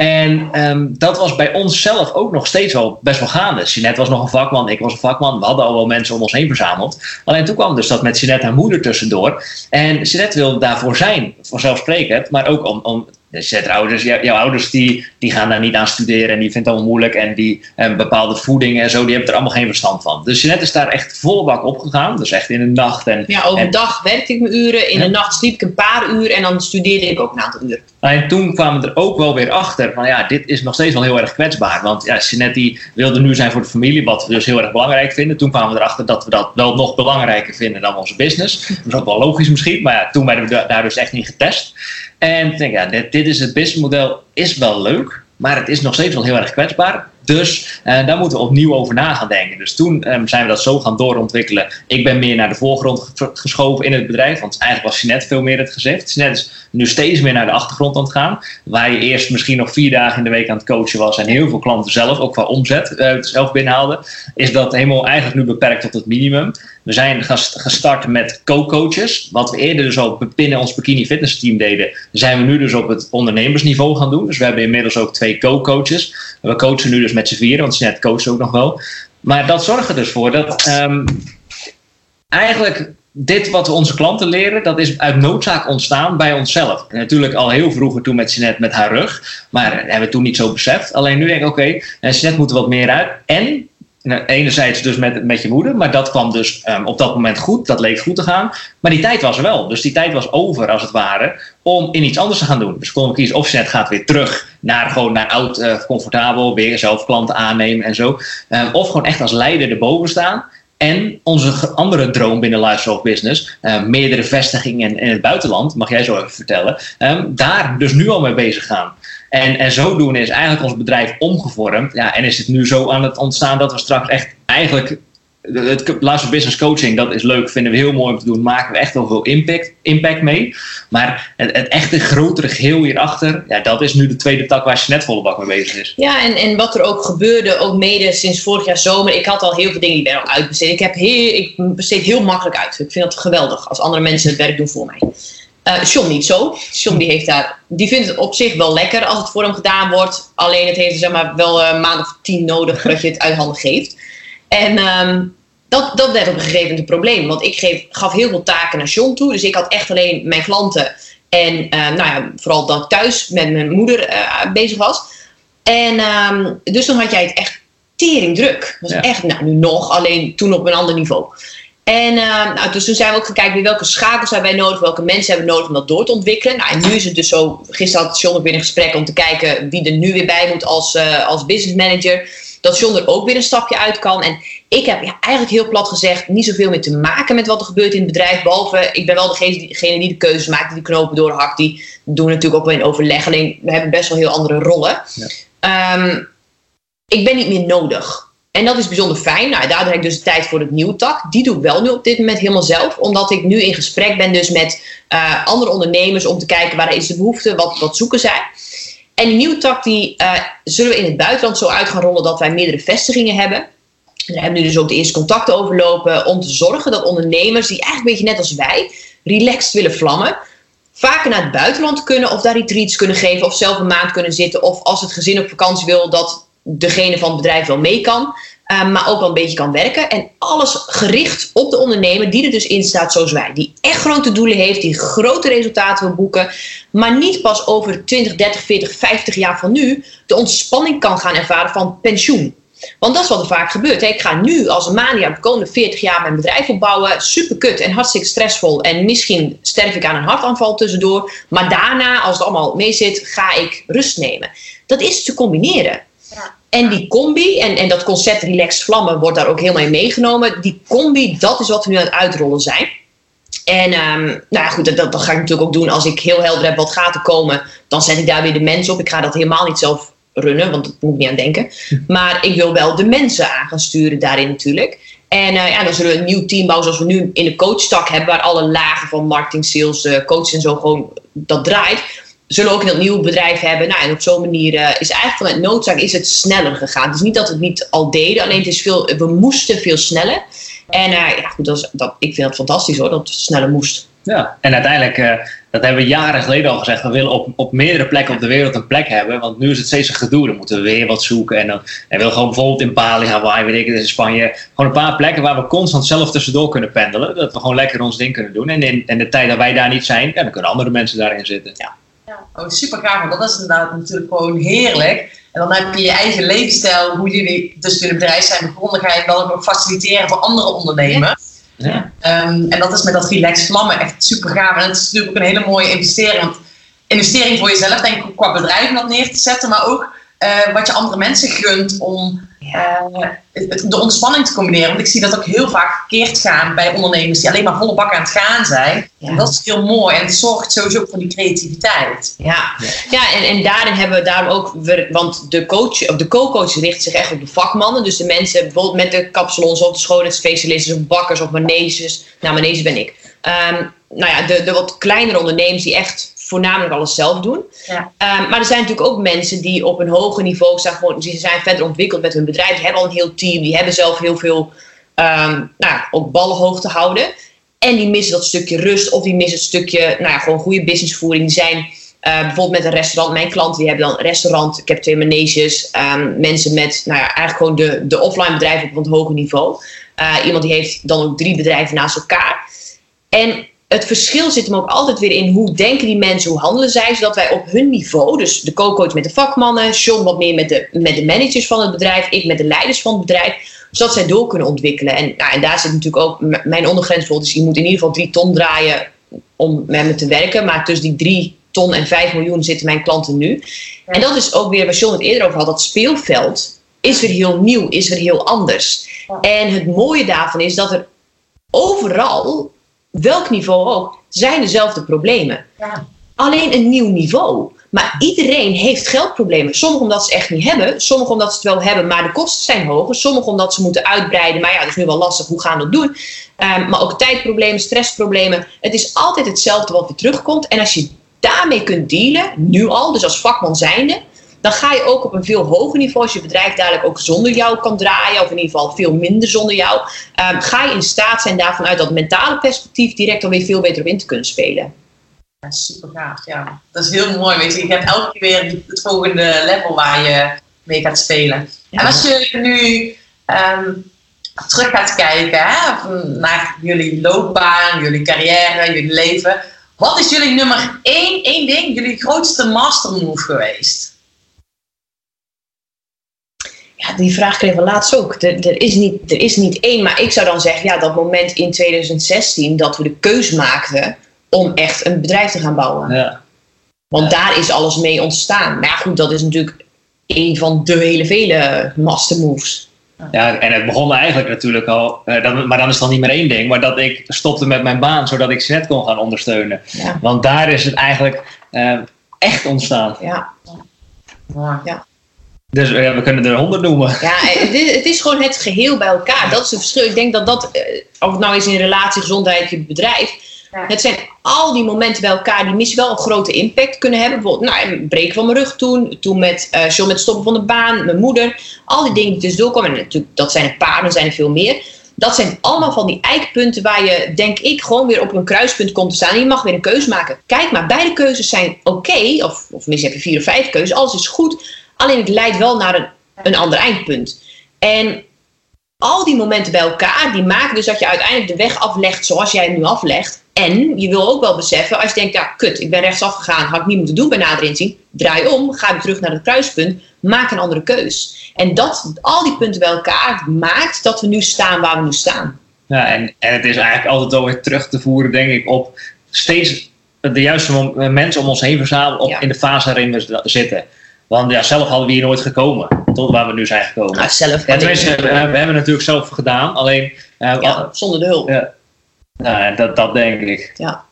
En ehm, dat was bij ons zelf ook nog steeds wel best wel gaande. Jeanette was nog een vakman, ik was een vakman. We hadden al wel mensen om ons heen verzameld. Alleen toen kwam dus dat met Jeanette haar moeder tussendoor. En Jeanette wilde daarvoor zijn, vanzelfsprekend. Maar ook om, om de Jeanette ouders, jou- jouw ouders die, die gaan daar niet aan studeren. En die vindt het allemaal moeilijk. En die eh, bepaalde voeding en zo, die hebben er allemaal geen verstand van. Dus Jeanette is daar echt volle bak opgegaan. Dus echt in de nacht en Ja, overdag werkte ik mijn uren, in Ja. de nacht sliep ik een paar uur en dan studeerde ik ook een aantal uur. En toen kwamen we er ook wel weer achter van ja, dit is nog steeds wel heel erg kwetsbaar. Want ja, Jeanette die wilde nu zijn voor de familie, wat we dus heel erg belangrijk vinden. Toen kwamen we erachter dat we dat wel nog belangrijker vinden dan onze business. Dat is ook wel logisch misschien, maar ja, toen werden we da- daar dus echt niet getest. En ik denk, ja, dit, dit is het businessmodel, is wel leuk, maar het is nog steeds wel heel erg kwetsbaar. Dus eh, daar moeten we opnieuw over na gaan denken. Dus toen ehm, zijn we dat zo gaan doorontwikkelen. Ik ben meer naar de voorgrond ge- geschoven in het bedrijf. Want eigenlijk was Jeanette veel meer het gezicht. Jeanette is nu steeds meer naar de achtergrond aan het gaan. Waar je eerst misschien nog vier dagen in de week aan het coachen was. En heel veel klanten zelf, ook qua omzet, eh, zelf binnenhaalden. Is dat helemaal eigenlijk nu beperkt tot het minimum. We zijn gestart met co-coaches. Wat we eerder dus al binnen ons bikini fitness team deden. Zijn we nu dus op het ondernemersniveau gaan doen. Dus we hebben inmiddels ook twee co-coaches. We coachen nu dus met z'n vieren, want Jeanette coacht ook nog wel. Maar dat zorgt er dus voor dat ehm, eigenlijk dit wat we onze klanten leren, dat is uit noodzaak ontstaan bij onszelf. Natuurlijk al heel vroeger toen met Jeanette met haar rug, maar hebben we toen niet zo beseft. Alleen nu denk ik, oké, okay, Jeanette moet er wat meer uit. En enerzijds dus met, met je moeder, maar dat kwam dus ehm, op dat moment goed. Dat leek goed te gaan. Maar die tijd was er wel. Dus die tijd was over, als het ware, om in iets anders te gaan doen. Dus we konden kiezen of Jeanette gaat weer terug naar gewoon naar oud, eh, comfortabel, weer zelf klanten aannemen en zo. Ehm, of gewoon echt als leider erboven staan. En onze andere droom binnen Lifestyle Business, eh, meerdere vestigingen in, in het buitenland, mag jij zo even vertellen, ehm, daar dus nu al mee bezig gaan. En, en zodoende is eigenlijk ons bedrijf omgevormd. Ja, en is het nu zo aan het ontstaan dat we straks echt eigenlijk. Het Lifestyle Business Coaching, dat is leuk, vinden we heel mooi om te doen. Maken we echt wel veel impact, impact mee. Maar het, het echte grotere geheel hierachter, ja, dat is nu de tweede tak waar Jeanette volle bak mee bezig is. Ja, en, en wat er ook gebeurde, ook mede sinds vorig jaar zomer. Ik had al heel veel dingen die ik ben al uitbesteed. Ik, heb heel, ik besteed heel makkelijk uit. Ik vind het geweldig als andere mensen het werk doen voor mij. Eh John niet zo. John die heeft daar, die vindt het op zich wel lekker als het voor hem gedaan wordt. Alleen het heeft zeg maar wel een maand of tien nodig dat je het uit handen geeft. En ehm, dat, dat werd op een gegeven moment een probleem. Want ik geef, gaf heel veel taken naar John toe. Dus ik had echt alleen mijn klanten. En eh, nou ja, vooral dat ik thuis met mijn moeder eh, bezig was. En ehm, dus dan had jij het echt tering druk. Dat was Ja. echt, nou nu nog, alleen toen op een ander niveau. En ehm, nou, dus toen zijn we ook kijken weer welke schakels hebben wij nodig, welke mensen hebben we nodig om dat door te ontwikkelen. Nou, en nu is het dus zo, gisteren had John ook weer een gesprek om te kijken wie er nu weer bij moet als, eh, als business manager. Dat John er ook weer een stapje uit kan. En ik heb ja, eigenlijk heel plat gezegd niet zoveel meer te maken met wat er gebeurt in het bedrijf. Behalve, ik ben wel degene die, degene die de keuzes maakt, die de knopen doorhakt. Die doen natuurlijk ook wel in overleg. Alleen we hebben best wel heel andere rollen. Ja. Ehm, ik ben niet meer nodig. En dat is bijzonder fijn. Nou, daardoor heb ik dus de tijd voor het nieuwe tak. Die doe ik wel nu op dit moment helemaal zelf. Omdat ik nu in gesprek ben dus met eh, andere ondernemers om te kijken waar is de behoefte, wat, wat zoeken zij. En die nieuwe tak die eh, zullen we in het buitenland zo uit gaan rollen dat wij meerdere vestigingen hebben. En daar hebben we nu dus ook de eerste contacten over lopen om te zorgen dat ondernemers die eigenlijk een beetje net als wij relaxed willen vlammen, vaker naar het buitenland kunnen of daar retreats kunnen geven of zelf een maand kunnen zitten. Of als het gezin op vakantie wil, dat degene van het bedrijf wel mee kan. eh, maar ook wel een beetje kan werken. En alles gericht op de ondernemer die er dus in staat zoals wij. Die echt grote doelen heeft, die grote resultaten wil boeken. Maar niet pas over 20, 30, 40, 50 jaar van nu de ontspanning kan gaan ervaren van pensioen. Want dat is wat er vaak gebeurt. Ik ga nu als een mania de komende 40 jaar mijn bedrijf opbouwen. Super kut en hartstikke stressvol. En misschien sterf ik aan een hartaanval tussendoor. Maar daarna, als het allemaal mee zit, ga ik rust nemen. Dat is te combineren. En die combi, en, en dat concept relaxed vlammen wordt daar ook helemaal in meegenomen. Die combi, dat is wat we nu aan het uitrollen zijn. En ehm, nou ja, goed, dat, dat, dat ga ik natuurlijk ook doen als ik heel helder heb wat gaat er komen. Dan zet ik daar weer de mensen op. Ik ga dat helemaal niet zelf runnen, want daar moet ik niet aan denken. Maar ik wil wel de mensen aan gaan sturen daarin natuurlijk. En eh, ja, dan zullen we een nieuw team bouwen zoals we nu in de coachtak hebben. Waar alle lagen van marketing, sales, eh coach en zo gewoon dat draait. Zullen we ook een heel nieuw bedrijf hebben. Nou, en op zo'n manier eh, is eigenlijk vanuit noodzaak is het sneller gegaan. Het is niet dat we het niet al deden. Alleen het is veel, we moesten veel sneller. En eh, ja, goed, dat is, dat, ik vind het fantastisch hoor, dat het sneller moest. Ja, en uiteindelijk, eh, dat hebben we jaren geleden al gezegd, we willen op, op meerdere plekken op de wereld een plek hebben. Want nu is het steeds een gedoe, dan moeten we weer wat zoeken. En dan en we willen gewoon bijvoorbeeld in Bali, Hawaii, weet ik het, in Spanje. Gewoon een paar plekken waar we constant zelf tussendoor kunnen pendelen. Dat we gewoon lekker ons ding kunnen doen. En in, en de tijd dat wij daar niet zijn, ja, dan kunnen andere mensen daarin zitten. Ja. Oh, super gaaf, want dat is inderdaad natuurlijk gewoon heerlijk. En dan heb je je eigen levensstijl, hoe jullie dus jullie bedrijf zijn begonnen, ga je dan ook faciliteren voor andere ondernemers. Ja. Ehm, en dat is met dat relax vlammen echt super gaaf. En het is natuurlijk ook een hele mooie investering. Want investering voor jezelf, denk ik, qua bedrijf om dat neer te zetten, maar ook eh, wat je andere mensen gunt om eh, de ontspanning te combineren. Want ik zie dat ook heel vaak verkeerd gaan bij ondernemers die alleen maar volle bak aan het gaan zijn. Ja. En dat is heel mooi en het zorgt sowieso voor die creativiteit. Ja, ja en, en daarin hebben we daarom ook, we- want de coach, of de co-coach richt zich echt op de vakmannen. Dus de mensen bijvoorbeeld met de kapsalons of de schoonheidsspecialisten of bakkers of maneges. Nou, maneges ben ik. Ehm, nou ja, de, de wat kleinere ondernemers die echt voornamelijk alles zelf doen. Ja. Ehm, maar er zijn natuurlijk ook mensen die op een hoger niveau staan. Gewoon, die zijn verder ontwikkeld met hun bedrijf. Die hebben al een heel team. Die hebben zelf heel veel ehm, nou, ook ballen hoog te houden. En die missen dat stukje rust. Of die missen het stukje, nou ja, gewoon goede businessvoering. Die zijn eh, bijvoorbeeld met een restaurant. Mijn klanten die hebben dan een restaurant. Ik heb twee maneges. ehm, mensen met, nou ja, eigenlijk gewoon de, de offline bedrijven op een hoger niveau. Eh, iemand die heeft dan ook drie bedrijven naast elkaar. En het verschil zit hem ook altijd weer in hoe denken die mensen, hoe handelen zij, zodat wij op hun niveau, dus de co-coach met de vakmannen, John wat meer met de, met de managers van het bedrijf, ik met de leiders van het bedrijf, Zodat zij door kunnen ontwikkelen. En, nou, en daar zit natuurlijk ook mijn ondergrens bijvoorbeeld. Dus je moet in ieder geval drie ton draaien om met me te werken. Maar tussen die drie ton en 5 miljoen zitten mijn klanten nu. En dat is ook weer waar John het eerder over had. Dat speelveld is weer heel nieuw, is weer heel anders. En het mooie daarvan is dat er overal, welk niveau ook, zijn dezelfde problemen. Ja. Alleen een nieuw niveau. Maar iedereen heeft geldproblemen. Sommigen omdat ze het echt niet hebben. Sommigen omdat ze het wel hebben, maar de kosten zijn hoger. Sommigen omdat ze moeten uitbreiden. Maar ja, dat is nu wel lastig. Hoe gaan we dat doen? Ehm, maar ook tijdproblemen, stressproblemen. Het is altijd hetzelfde wat weer terugkomt. En als je daarmee kunt dealen, nu al, dus als vakman zijnde, dan ga je ook op een veel hoger niveau, als je bedrijf dadelijk ook zonder jou kan draaien, of in ieder geval veel minder zonder jou, ehm, ga je in staat zijn daar vanuit dat mentale perspectief direct alweer veel beter op in te kunnen spelen. Ja, super gaaf, ja. Dat is heel mooi, weet je. Je hebt elke keer weer het volgende level waar je mee gaat spelen. En als je nu ehm, terug gaat kijken hè, naar jullie loopbaan, jullie carrière, jullie leven. Wat is jullie nummer één, één ding, jullie grootste master move geweest? Ja, die vraag kregen we laatst ook. Er, er, is niet, er is niet één, maar ik zou dan zeggen, ja, dat moment in 2016 dat we de keus maakten om echt een bedrijf te gaan bouwen. Ja. Want daar is alles mee ontstaan. Maar ja, goed, dat is natuurlijk een van de hele vele master moves. Ja, en het begon eigenlijk natuurlijk al, eh, dan, maar dan is het dan niet meer één ding, maar dat ik stopte met mijn baan zodat ik Sinet kon gaan ondersteunen. Ja. Want daar is het eigenlijk eh, echt ontstaan. Ja, Mooi. Dus eh, we kunnen er honderd noemen. ja het, is, het is gewoon het geheel bij elkaar. Dat is het verschil. Ik denk dat dat, eh, of het nou is in relatie, gezondheid, je bedrijf. Ja. Het zijn al die momenten bij elkaar die misschien wel een grote impact kunnen hebben. Bijvoorbeeld, nou, een breken van mijn rug toen. Toen met eh John met stoppen van de baan, mijn moeder. Al die dingen die dus doorkomen. En natuurlijk, dat zijn een paar, er zijn er veel meer. Dat zijn allemaal van die eikpunten waar je, denk ik, gewoon weer op een kruispunt komt te staan. En je mag weer een keuze maken. Kijk maar, beide keuzes zijn oké. of, of misschien heb je vier of vijf keuzes. Alles is goed. Alleen het leidt wel naar een, een ander eindpunt. En al die momenten bij elkaar, die maken dus dat je uiteindelijk de weg aflegt zoals jij hem nu aflegt. En je wil ook wel beseffen, als je denkt, ja, kut, ik ben rechtsaf gegaan, had ik niet moeten doen bij nader inzien. Draai om, ga weer terug naar het kruispunt, maak een andere keus. En dat, al die punten bij elkaar maakt dat we nu staan waar we nu staan. Ja, en, en het is eigenlijk altijd wel weer terug te voeren, denk ik, op steeds de juiste eh, mensen om ons heen verzamelen op, Ja. in de fase waarin we zitten. Want ja, zelf hadden we hier nooit gekomen, tot waar we nu zijn gekomen. Nou, zelf Ja, tenminste, we, we hebben het natuurlijk zelf gedaan, alleen eh, ja, zonder de hulp. Ja. nou, dat, dat denk ik. Ja,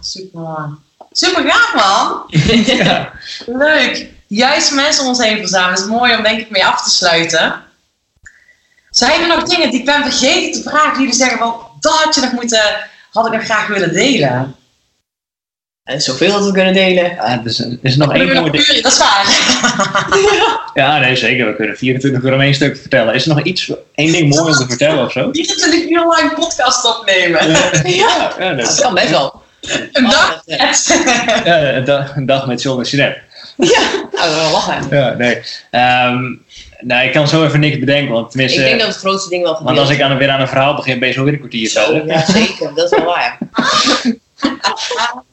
super mooi. Super gaaf, man. ja. Leuk. Juist mensen om ons heen verzamelen. Dat is mooi om denk ik mee af te sluiten. Zijn er nog dingen die ik ben vergeten te vragen? Die jullie zeggen van, dat had je nog moeten, had ik nog graag willen delen. En zoveel dat we kunnen delen. Ja, er is, er is nog één mooi ding. dat is waar. Ja, nee, zeker. We kunnen 24 uur om één stuk vertellen. Is er nog iets, één ding mooi om te vertellen of zo? 24 uur lang podcast opnemen. ja, ja, dat- Dat kan best wel. Een Oh, dag. dat, eh, ja, een, dag, een dag met John en Jeanette. Ja, nou, wel lachen. Ja, nee. Nou, ik kan zo even niks bedenken. Want, Ik tenminste, denk dat het grootste ding wel want als ik aan, weer aan een verhaal begin, ben je zo weer een kwartier Zo, ja, zeker. Dat is wel waar.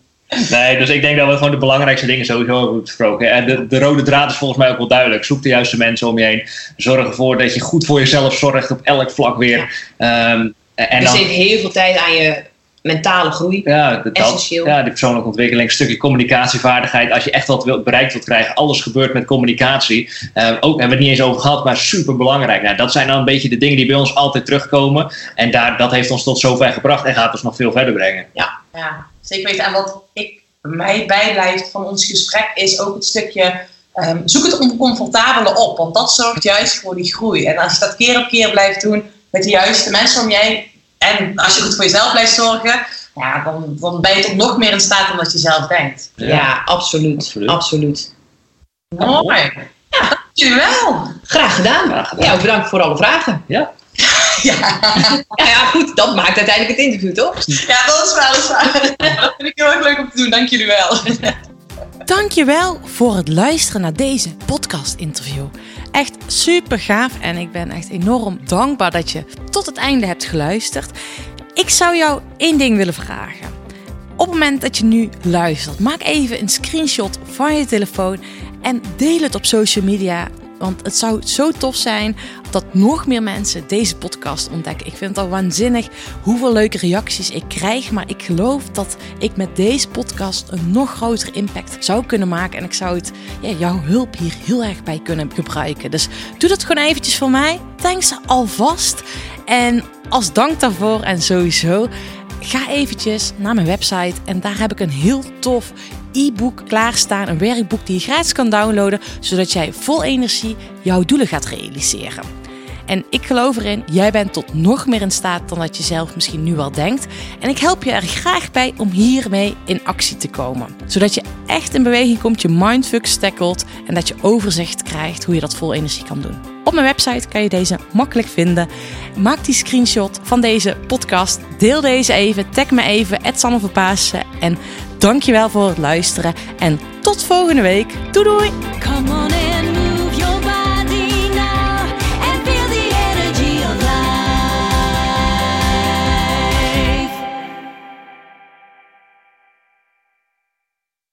Nee, dus ik denk dat we gewoon de belangrijkste dingen sowieso hebben besproken. En de, de rode draad is volgens mij ook wel duidelijk. Zoek de juiste mensen om je heen. Zorg ervoor dat je goed voor jezelf zorgt op elk vlak weer. Ehm, en dan, Besteed heel veel tijd aan je mentale groei. ja, dat, essentieel. ja, die persoonlijke ontwikkeling, een stukje communicatievaardigheid. Als je echt wat wil, bereikt wilt krijgen, alles gebeurt met communicatie. Ehm, ook hebben we het niet eens over gehad, maar super belangrijk. Nou, dat zijn dan een beetje de dingen die bij ons altijd terugkomen. En daar, dat heeft ons tot zover gebracht en gaat ons nog veel verder brengen. Ja, zeker weten. En wat ik mij bijblijft van ons gesprek is ook het stukje ehm, zoek het oncomfortabele op. Want dat zorgt juist voor die groei. En als je dat keer op keer blijft doen met de juiste mensen om je heen. En als je goed voor jezelf blijft zorgen, ja, dan, dan ben je tot nog meer in staat dan dat je zelf denkt. Ja, absoluut. Absoluut. absoluut. Mooi. Ja, dankjewel. Graag gedaan. Graag gedaan. Ja, ook bedankt voor alle vragen. Ja. Ja, Ja, ja, goed. Dat maakt uiteindelijk het interview, toch? ja dat is wel eens waar. Dat vind ik heel erg leuk om te doen. Dank jullie wel. Dankjewel voor het luisteren naar deze podcast-interview. Echt super gaaf en ik ben echt enorm dankbaar dat je tot het einde hebt geluisterd. Ik zou jou één ding willen vragen. Op het moment dat je nu luistert, maak even een screenshot van je telefoon en deel het op social media Want het zou zo tof zijn dat nog meer mensen deze podcast ontdekken. Ik vind het al waanzinnig hoeveel leuke reacties ik krijg. Maar ik geloof dat ik met deze podcast een nog grotere impact zou kunnen maken. En ik zou het, ja, jouw hulp hier heel erg bij kunnen gebruiken. Dus doe dat gewoon eventjes voor mij. Thanks alvast. En als dank daarvoor en sowieso ga eventjes naar mijn website en daar heb ik een heel tof e-book klaarstaan. Een werkboek die je gratis kan downloaden, zodat jij vol energie jouw doelen gaat realiseren. En ik geloof erin, jij bent tot nog meer in staat dan dat je zelf misschien nu al denkt. En ik help je er graag bij om hiermee in actie te komen. Zodat je echt in beweging komt, je mindfuck tackelt en dat je overzicht krijgt hoe je dat vol energie kan doen. Op mijn website kan je deze makkelijk vinden. Maak die screenshot van deze podcast. Deel deze even. Tag me even. Sanne Verpaassen. En dankjewel voor het luisteren. En tot volgende week. Doei doei!